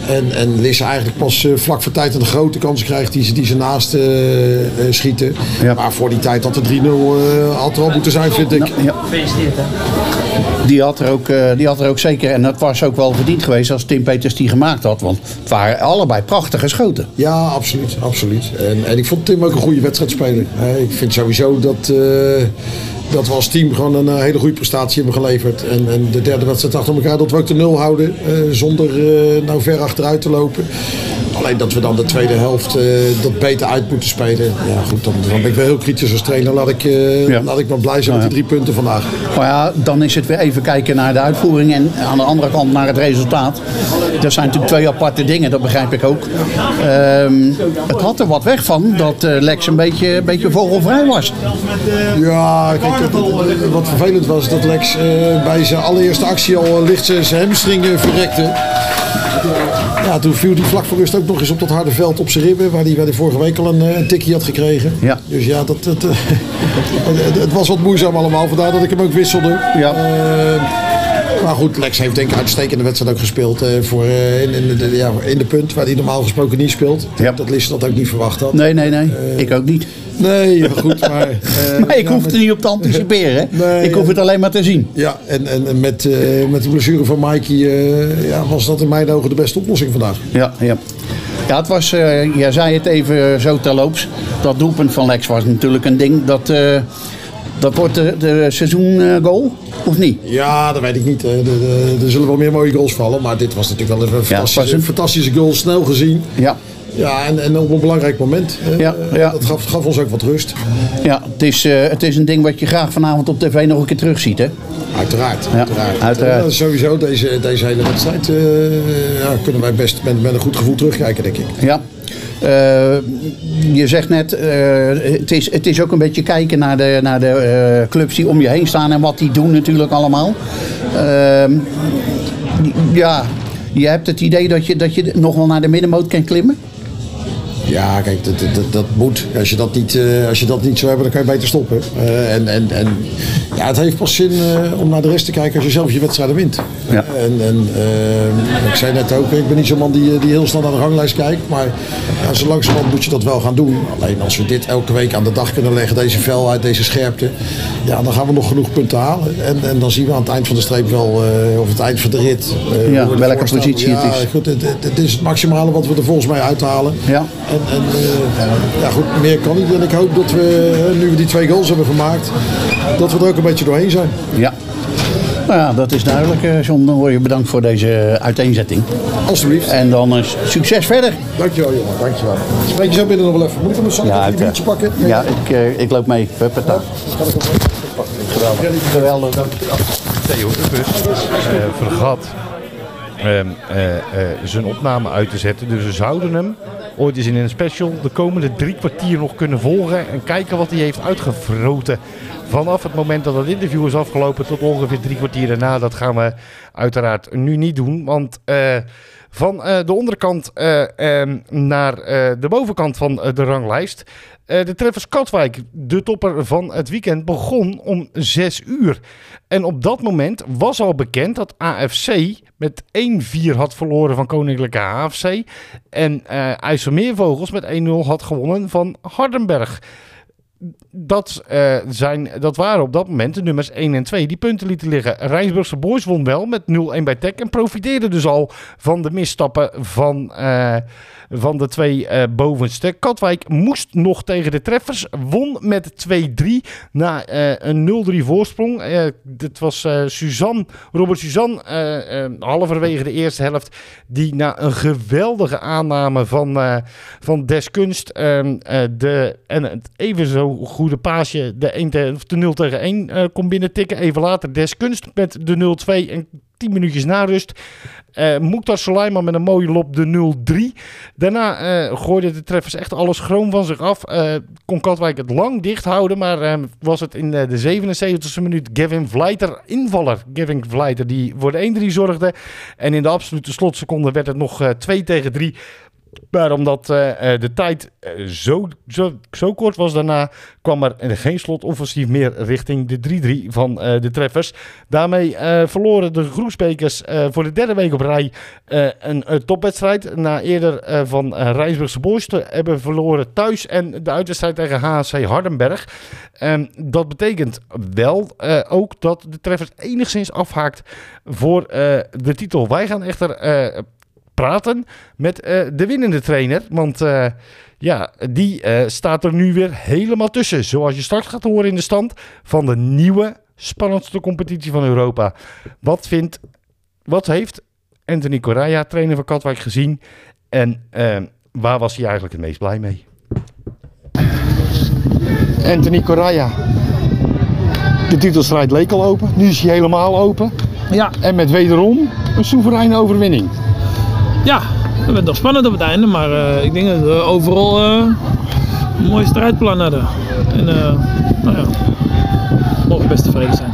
En, en Lisse eigenlijk pas eh, vlak voor tijd een grote kans krijgt die ze, die ze naast eh, eh, schieten. Maar voor die tijd had de 3-0 eh, had er al moeten zijn, vind ik. Ja. Die had, er ook, eh, die had er ook zeker, en dat was ook wel verdiend geweest als Tim Peters die gemaakt had. Want het waren allebei prachtige schoten. Ja, absoluut. absoluut. En, ik vond Tim ook een goede wedstrijd spelen. Eh, ik vind sowieso dat, eh, dat we als team gewoon een eh, hele goede prestatie hebben geleverd. En, en de derde wedstrijd achter elkaar dat we ook de nul houden. zonder nou ver achteruit te lopen. Alleen dat we dan de tweede helft eh, dat beter uit moeten spelen. Ja goed, dan, dan ben ik wel heel kritisch als trainer. Laat ik, eh, laat ik maar blij zijn met die drie punten vandaag. Maar ja, dan is het weer even kijken naar de uitvoering en aan de andere kant naar het resultaat. Dat zijn natuurlijk twee aparte dingen, dat begrijp ik ook. Ehm, het had er wat weg van dat eh, Lex een beetje, een beetje vogelvrij was. Ja, kijk, wat vervelend was dat Lex bij zijn allereerste actie al licht zijn hamstring verrekte. Ja, toen viel hij vlak voor rust ook nog eens op dat harde veld op zijn ribben, waar hij, waar hij vorige week al een, eh, een tikje had gekregen. Ja. Dus ja, dat, dat, eh, [LAUGHS] het, het was wat moeizaam allemaal, vandaar dat ik hem ook wisselde. Ja. Maar goed, Lex heeft denk ik uitstekende wedstrijd ook gespeeld eh, voor, eh, in, in, de, ja, in de punt waar hij normaal gesproken niet speelt. Dat Lis dat ook niet verwacht had. Nee, nee, nee. ik ook niet. Nee, ja, goed, maar... [LAUGHS] eh, maar ik ja, hoef met- er niet op te anticiperen. Nee, ik hoef ja. het alleen maar te zien. Ja, en, en en met, eh, met de blessure van Mikey eh, ja, was dat in mijn ogen de beste oplossing vandaag. Ja, ja. Ja, het was, eh, jij zei het even zo terloops. Dat doelpunt van Lex was natuurlijk een ding. Dat, eh, dat wordt de, de seizoengoal, of niet? Ja, dat weet ik niet. hè. Er- zullen wel meer mooie goals vallen, maar dit was natuurlijk wel een fantastische, een- fantastische goal, snel gezien. Ja. Ja, en, en op een belangrijk moment. Ja, Eh, ja. Dat gaf, gaf ons ook wat rust. Ja, het is, eh, het is een ding wat je graag vanavond op tv nog een keer terugziet, hè? Uiteraard. Ja, uiteraard. uiteraard. Eh, sowieso, deze, deze hele wedstrijd eh, ja, kunnen wij best met, met een goed gevoel terugkijken, denk ik. Ja. Eh, je zegt net, eh, het, is, het is ook een beetje kijken naar de, naar de eh, clubs die om je heen staan en wat die doen natuurlijk allemaal. Ehm, ja, je hebt het idee dat je, dat je nog wel naar de middenmoot kan klimmen? Ja, kijk, dat, dat, dat moet. Als je dat, niet, eh, als je dat niet zou hebben, dan kan je beter stoppen. Eh, en, en, en ja, het heeft pas zin eh, om naar de rest te kijken als je zelf je wedstrijden wint. Ja. En, en ik zei net ook, ik ben niet zo'n man die, die heel snel naar de ranglijst kijkt. Maar ja, zo langzamerhand moet je dat wel gaan doen. Alleen als we dit elke week aan de dag kunnen leggen, deze felheid, deze scherpte. Ja, dan gaan we nog genoeg punten halen. En, en dan zien we aan het eind van de streep wel, of het eind van de rit. Ja, welke positie het Ja, is. Goed, het, het, het is het maximale wat we er volgens mij uithalen. Ja. En, en eh, ja, goed, meer kan niet. En ik hoop dat we, eh, nu we die twee goals hebben gemaakt, dat we er ook een beetje doorheen zijn. Ja. Nou ja, dat is duidelijk, eh, John. Dan word je bedankt voor deze uiteenzetting. Alsjeblieft. En dan succes verder. Dankjewel, jongen. Dankjewel. Spreek je zo binnen nog wel even. Moet ik hem een Ja, ja, biertje pakken? ja ik, eh, ik loop mee. Huppata. Geweldig. Geweldig. Theo Uppers eh, vergat zijn opname uit te zetten. Dus we zouden hem ooit eens in een special de komende drie kwartier nog kunnen volgen. En kijken wat hij heeft uitgevroten. Vanaf het moment dat het interview is afgelopen tot ongeveer drie kwartier daarna. Dat gaan we uiteraard nu niet doen. Want eh, Van eh, de onderkant eh, ehm, naar eh, de bovenkant van de ranglijst. De Treffers Katwijk, de topper van het weekend, begon om 6 uur. En op dat moment was al bekend dat AFC met 1-4 had verloren van Koninklijke AFC. En IJsselmeervogels met 1-0 had gewonnen van Hardenberg. Dat, eh, zijn, dat waren op dat moment de nummers 1 en 2 die punten lieten liggen. Rijnsburgse Boys won wel met 0-1 bij Tech en profiteerde dus al van de misstappen van, eh, van de twee eh, bovenste. Katwijk moest nog tegen de treffers, won met 2-3 na een 0-3 voorsprong. Dit was Suzanne, Robert Suzanne, halverwege de eerste helft, die na een geweldige aanname van, van Deskunst ehm, eh, de, en het even zo goede paasje de, 1 te, of de 0 tegen 1 eh, kon binnentikken. Even later Deskunst met de 0-2 en 10 minuutjes na rust. Suleiman met een mooie lop de 0-3. Daarna eh gooiden de treffers echt alles schroom van zich af. Kon Katwijk het lang dicht houden, maar was het in de 77e minuut Gavin Vleiter, invaller Gavin Vleiter, die voor de 1-3 zorgde. En in de absolute slotseconde werd het nog eh 2 tegen 3. Maar omdat eh, eh, de tijd eh, zo, zo, zo kort was daarna, kwam er geen slotoffensief meer richting de 3-3 van de treffers. Daarmee verloren de groepsbekers voor de derde week op rij een, topwedstrijd. Na eerder van Rijnsburgse Boys te hebben verloren thuis en de uitwedstrijd tegen HC Hardenberg. Ehm, dat betekent wel ook dat de treffers enigszins afhaakt voor de titel. Wij gaan echter praten met eh, de winnende trainer. Want eh, ja, die eh, staat er nu weer helemaal tussen. Zoals je straks gaat horen in de stand van de nieuwe spannendste competitie van Europa. Wat, vindt, wat heeft Anthony Correa, trainer van Katwijk, gezien? En waar was hij eigenlijk het meest blij mee? Anthony Correa. De titelstrijd leek al open. Nu is hij helemaal open. Ja. En met wederom een soevereine overwinning. Ja, het werd nog spannend op het einde, maar eh, ik denk dat we overal eh, een mooie strijdplan hadden. En eh, nou ja, mogen best tevreden zijn.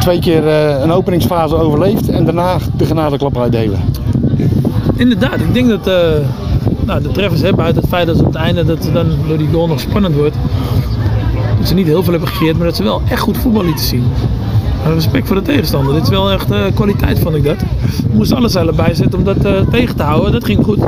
Twee keer eh, een openingsfase overleefd en daarna de genadeklap uitdelen. Inderdaad, ik denk dat eh, nou, de treffers hebben uit het feit dat ze op het einde dat dan door die goal nog spannend wordt. Dat ze niet heel veel hebben gecreëerd, maar dat ze wel echt goed voetbal lieten zien. En respect voor de tegenstander. Dit is wel echt eh, kwaliteit, vond ik dat. We moesten alles erbij zetten om dat eh, tegen te houden. Dat ging goed.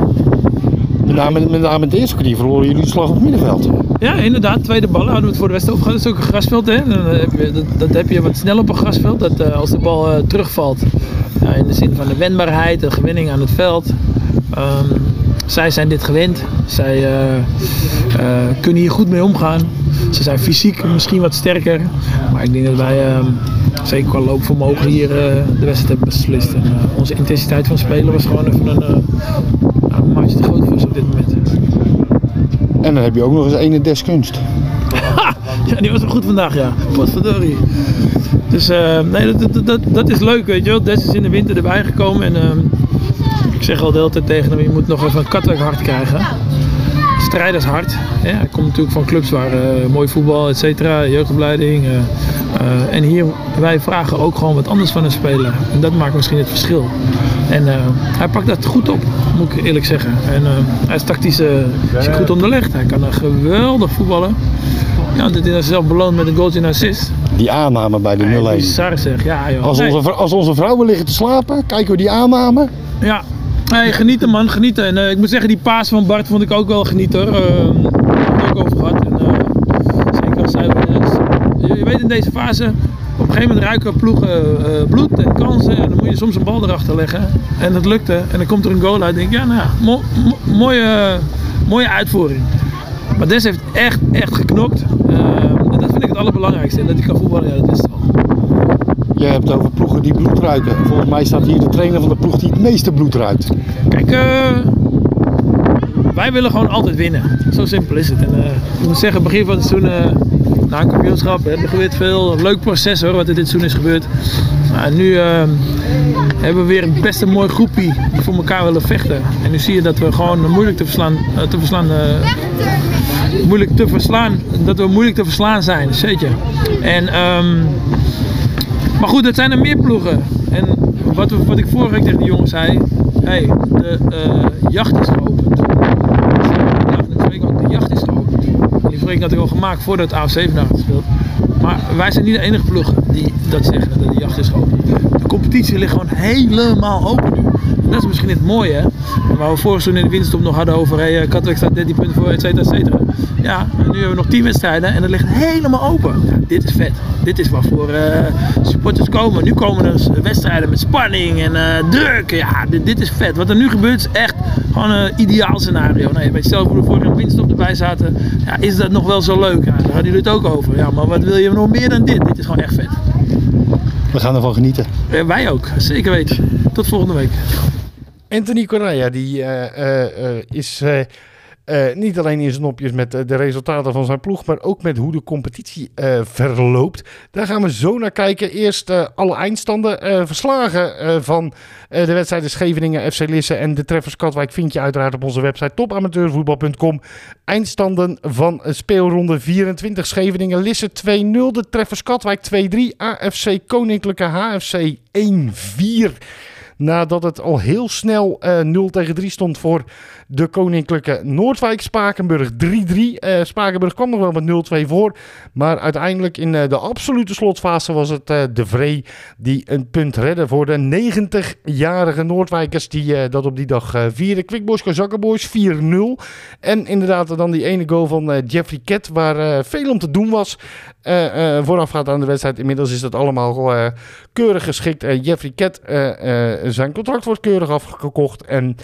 Met name, met name het eerste kwartier verloren jullie de slag op het middenveld. Ja, inderdaad. Tweede ballen hadden we het voor de wedstrijd over gehad. Dat is ook een grasveld, hè. Dat, dat heb je wat snel op een grasveld. Dat eh, als de bal eh, terugvalt, ja, in de zin van de wendbaarheid, de gewinning aan het veld. Ehm, zij zijn dit gewend. Zij eh, eh, kunnen hier goed mee omgaan. Ze zijn fysiek misschien wat sterker. Maar ik denk dat wij ehm, zeker qua loopvermogen hier eh, de wedstrijd hebben beslist. En, onze intensiteit van spelen was gewoon even een, een maatje te groot voor ons op dit moment. En dan heb je ook nog eens ene deskunst. [LAUGHS] Ja, die was wel goed vandaag, ja. Potverdorie. Dus nee, dat, dat, dat, dat is leuk, weet je wel. Des is in de winter erbij gekomen en ehm, ik zeg al de hele tijd tegen hem, je moet nog even een katwijk hard krijgen. Strijdershard. Ja, hij komt natuurlijk van clubs waar eh, mooi voetbal, et cetera, jeugdopleiding. eh, eh, en hier, wij vragen ook gewoon wat anders van een speler. En dat maakt misschien het verschil. En hij pakt dat goed op, moet ik eerlijk zeggen. En hij is tactisch goed onderlegd. Hij kan geweldig voetballen. Ja, dit is zelf beloond met een goaltje en assist. Die aanname bij de 0-1. Bizar zeg, ja joh. Als Nee. onze, als onze vrouwen liggen te slapen, kijken we die aanname. Ja, nee, genieten man, genieten. En eh, ik moet zeggen, die paas van Bart vond ik ook wel genieten hoor. Uh, heb ik ook over gehad. En, eh, zeker als zij, je, je weet in deze fase, op een gegeven moment ruiken ploegen eh, bloed en kansen. En dan moet je soms een bal erachter leggen. En dat lukte. En dan komt er een goal uit. denk ik, ja nou ja, mo- mo- mooie, mooie uitvoering. Maar Des heeft echt, echt geknokt. Eh, en dat vind ik het allerbelangrijkste. En dat hij kan voetballen, ja, dat is het al. Je hebt het over ploegen die bloed ruiken. Volgens mij staat hier de trainer van de ploeg die het meeste bloed ruikt. Kijk, eh, wij willen gewoon altijd winnen. Zo simpel is het. En, eh, ik moet zeggen, begin van het seizoen, eh, na een kampioenschap, hebben we gebeurd veel. Leuk proces hoor, wat er dit seizoen is gebeurd. En nu hebben we weer een best een mooi groepie die voor elkaar willen vechten. En nu zie je dat we gewoon moeilijk te verslaan, eh, te verslaan eh, moeilijk te verslaan, dat we moeilijk te verslaan zijn. Zeker. En ehm, maar goed, het zijn er meer ploegen. En wat, wat ik vorige week tegen de jongens zei, hey, de eh, jacht is geopend. De jacht is geopend. En die voorspelling had ik al gemaakt voordat het AFC vandaag had gespeeld. Maar wij zijn niet de enige ploeg die dat zeggen, dat de jacht is geopend. De competitie ligt gewoon helemaal open nu. Dat is misschien het mooie, hè? Waar we vorig seizoen in de winterstop nog hadden over, hey, eh, Katwijk staat 13 punten voor, et cetera, et cetera. Ja, en nu hebben we nog 10 wedstrijden en het ligt helemaal open. Dit is vet. Dit is waarvoor eh supporters komen. Nu komen er wedstrijden met spanning en eh, druk. Ja, dit, dit is vet. Wat er nu gebeurt is echt gewoon een ideaal scenario. Nee, weet je zelf hoe we vorige keer winterstop erbij zaten. Ja, is dat nog wel zo leuk? Ja, daar hadden jullie het ook over. Ja, maar wat wil je nog meer dan dit? Dit is gewoon echt vet. We gaan ervan genieten. Eh, wij ook, zeker weten. Tot volgende week. Anthony Correa die, eh, eh, eh, is eh, niet alleen in zijn nopjes met eh, de resultaten van zijn ploeg, maar ook met hoe de competitie eh, verloopt. Daar gaan we zo naar kijken. Eerst alle eindstanden verslagen van de wedstrijden Scheveningen, FC Lisse en de treffers Katwijk vind je uiteraard op onze website topamateurvoetbal.com. Eindstanden van speelronde 24 Scheveningen, Lisse 2-0, de treffers Katwijk 2-3, AFC Koninklijke HFC 1-4 nadat het al heel snel eh 0 tegen 3 stond voor de Koninklijke Noordwijk. Spakenburg 3-3. Eh, Spakenburg kwam nog wel met 0-2 voor. Maar uiteindelijk in eh, de absolute slotfase was het eh, De Vree die een punt redde voor de 90-jarige Noordwijkers die dat op die dag vierden. Quickboys, Kazakkenboys 4-0. En inderdaad dan die ene goal van Jeffrey Ket waar veel om te doen was. voorafgaand aan de wedstrijd. Inmiddels is dat allemaal keurig geschikt. Jeffrey Ket, zijn contract wordt keurig afgekocht. En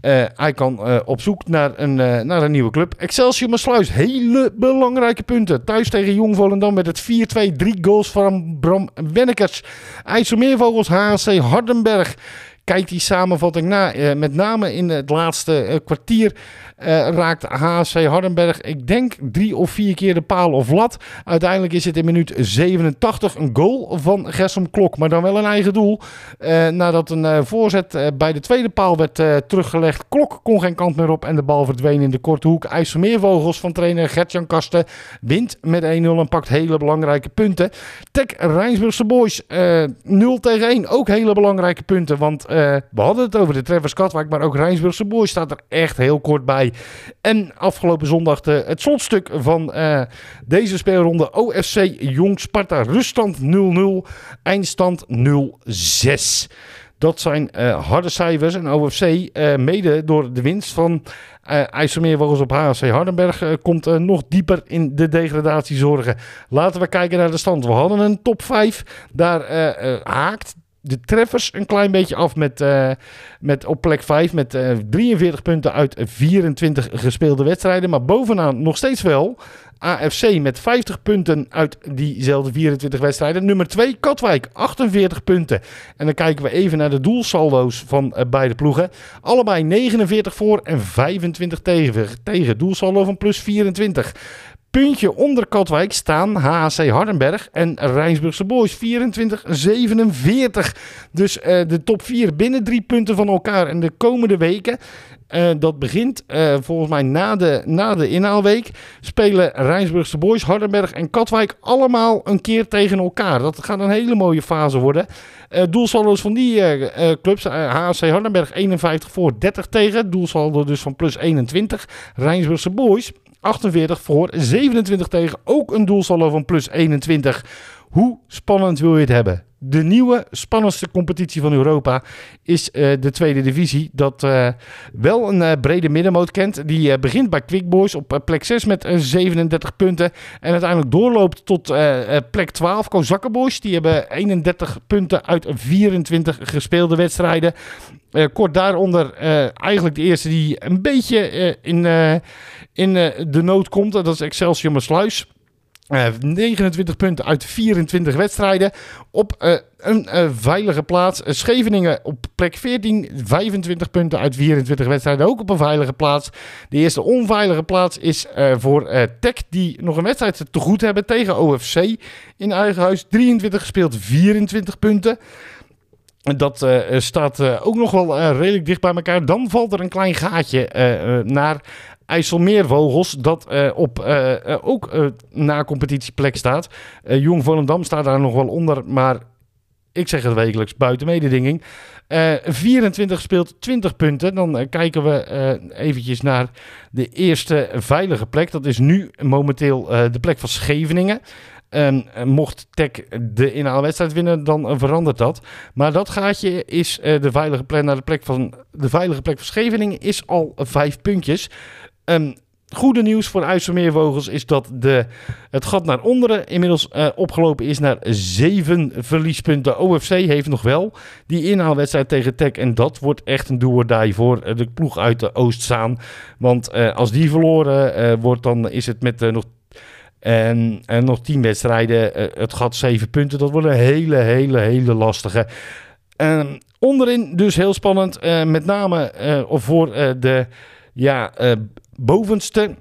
eh, hij kan eh, op zoek naar een, eh, naar een nieuwe club. Excelsior Maasluis, hele belangrijke punten. Thuis tegen Jong Volendam met het 4-2. Drie goals van Bram Wennekers. IJsselmeervogels, HC Hardenberg. Kijk die samenvatting na. Met name in het laatste kwartier raakt HC Hardenberg, ik denk drie of vier keer de paal of lat. Uiteindelijk is het in minuut 87 een goal van Gersom Klok. Maar dan wel een eigen doel. Eh, nadat een eh, voorzet eh, bij de tweede paal werd eh, teruggelegd. Klok kon geen kant meer op en de bal verdween in de korte hoek. IJsselmeervogels van trainer Gertjan Kasten wint met 1-0 en pakt hele belangrijke punten. Tech Rijnsburgse Boys eh 0 tegen 1. Ook hele belangrijke punten. Want eh, we hadden het over de Treffers Katwijk. Maar ook Rijnsburgse Boys staat er echt heel kort bij. En afgelopen zondag het slotstuk van eh, deze speelronde. OFC Jong Sparta. Ruststand 0-0. Eindstand 0-6. Dat zijn eh, harde cijfers. En OFC, eh, mede door de winst van eh IJsselmeervogels op HC Hardenberg, komt nog dieper in de degradatie zorgen. Laten we kijken naar de stand. We hadden een top 5. Daar haakt de treffers een klein beetje af met, eh, met op plek 5 met eh, 43 punten uit 24 gespeelde wedstrijden. Maar bovenaan nog steeds wel AFC met 50 punten uit diezelfde 24 wedstrijden. Nummer 2 Katwijk 48 punten. En dan kijken we even naar de doelsaldo's van eh, beide ploegen. Allebei 49 voor en 25 tegen. tegen. Doelsaldo van plus 24. Puntje onder Katwijk staan HHC Hardenberg en Rijnsburgse Boys 24-47. Dus eh, de top 4 binnen drie punten van elkaar. En de komende weken, eh, dat begint eh, volgens mij na de, na de inhaalweek, spelen Rijnsburgse Boys, Hardenberg en Katwijk allemaal een keer tegen elkaar. Dat gaat een hele mooie fase worden. Eh doelsaldo's van die clubs, HC Hardenberg 51 voor 30 tegen. Doelsaldo dus van plus 21. Rijnsburgse Boys 48 voor 27 tegen. Ook een doelsaldo van plus 21. Hoe spannend wil je het hebben? De nieuwe, spannendste competitie van Europa is eh, de tweede divisie. Dat eh, wel een eh, brede middenmoot kent. Die begint bij Quick Boys op plek 6 met eh, 37 punten. En uiteindelijk doorloopt tot plek 12. Kozakkenboys, die hebben 31 punten uit 24 gespeelde wedstrijden. Kort daaronder eigenlijk de eerste die een beetje in, in de nood komt. Dat is Excelsior Maasluis. Eh 29 punten uit 24 wedstrijden. Op eh, een eh, veilige plaats. Eh, Scheveningen op plek 14. 25 punten uit 24 wedstrijden. Ook op een veilige plaats. De eerste onveilige plaats is eh, voor eh Tech. Die nog een wedstrijd te goed hebben tegen OFC. In eigen huis. 23 gespeeld. 24 punten. Dat eh, staat eh, ook nog wel eh, redelijk dicht bij elkaar. Dan valt er een klein gaatje eh, eh, naar IJsselmeervogels. Dat eh, op eh, eh, ook na competitieplek staat. Jong Volendam staat daar nog wel onder. Maar ik zeg het wekelijks, buiten mededinging. Eh 24 gespeeld, 20 punten. Dan kijken we eventjes naar de eerste veilige plek. Dat is nu momenteel de plek van Scheveningen. En mocht Tech de inhaalwedstrijd winnen, dan verandert dat. Maar dat gaatje is de veilige plek naar de plek van de veilige plek van Scheveningen is al vijf puntjes. Ehm, goede nieuws voor IJsselmeervogels is dat de, het gat naar onderen inmiddels eh, opgelopen is naar zeven verliespunten. OFC heeft nog wel die inhaalwedstrijd tegen Tech. En dat wordt echt een do or die voor eh, de ploeg uit de Oostzaan. Want eh, als die verloren wordt, dan is het met nog en, en nog tien wedstrijden. het gat zeven punten. Dat wordt een hele, hele, hele lastige. Ehm, onderin dus heel spannend. met name of voor de ja, bovenste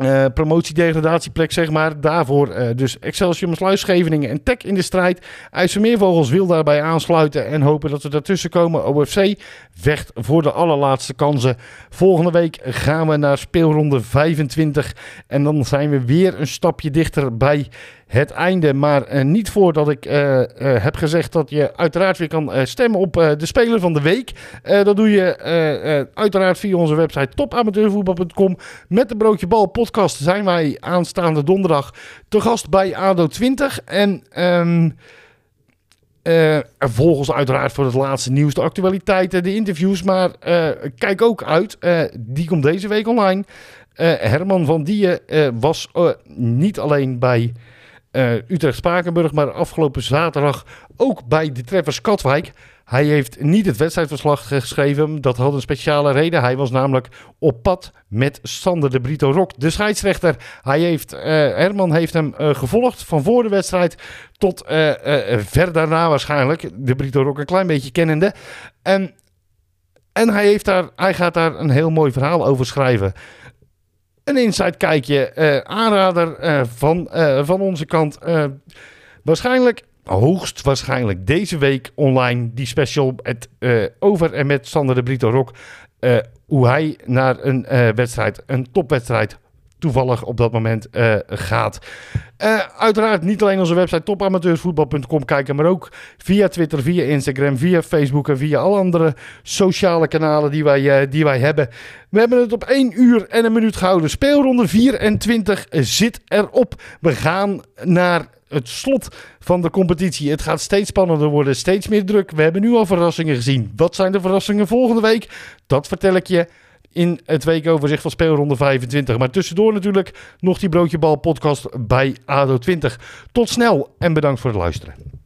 eh promotie-degradatieplek, zeg maar. Daarvoor eh, dus Excelsior, Sluis, Scheveningen en Tech in de strijd. IJsselmeervogels wil daarbij aansluiten en hopen dat we daartussen komen. OFC vecht voor de allerlaatste kansen. Volgende week gaan we naar speelronde 25. En dan zijn we weer een stapje dichter bij het einde. Maar eh, niet voordat ik eh, eh, heb gezegd dat je uiteraard weer kan stemmen op de Speler van de Week. Dat doe je uiteraard via onze website topamateurvoetbal.com. Met de Broodje Bal podcast zijn wij aanstaande donderdag te gast bij ADO 20. En... ehm eh, volg ons uiteraard voor het laatste nieuws, de actualiteiten, de interviews. Maar kijk ook uit. die komt deze week online. Herman van eh, was niet alleen bij eh, Utrecht Spakenburg, maar afgelopen zaterdag ook bij de Treffers Katwijk. Hij heeft niet het wedstrijdverslag geschreven. Dat had een speciale reden. Hij was namelijk op pad met Sander de Brito Rock, de scheidsrechter. Hij heeft, eh, Herman heeft hem eh, gevolgd van voor de wedstrijd tot ver daarna waarschijnlijk. De Brito Rock een klein beetje kennende. En, en hij, heeft daar, hij gaat daar een heel mooi verhaal over schrijven. Een inside kijkje, eh, aanrader eh, van, eh, van onze kant. Waarschijnlijk, hoogstwaarschijnlijk deze week online, die special over en met Sander de Brito Rock. hoe hij naar een wedstrijd, een topwedstrijd, toevallig op dat moment eh, gaat. Eh, uiteraard niet alleen onze website topamateurvoetbal.com kijken, maar ook via Twitter, via Instagram, via Facebook en via alle andere sociale kanalen die wij, eh, die wij hebben. We hebben het op 1 uur en een minuut gehouden. Speelronde 24 zit erop. We gaan naar het slot van de competitie. Het gaat steeds spannender worden, steeds meer druk. We hebben nu al verrassingen gezien. Wat zijn de verrassingen volgende week? Dat vertel ik je in het weekoverzicht van speelronde 25. Maar tussendoor natuurlijk nog die Broodje Bal podcast bij ADO 20. Tot snel en bedankt voor het luisteren.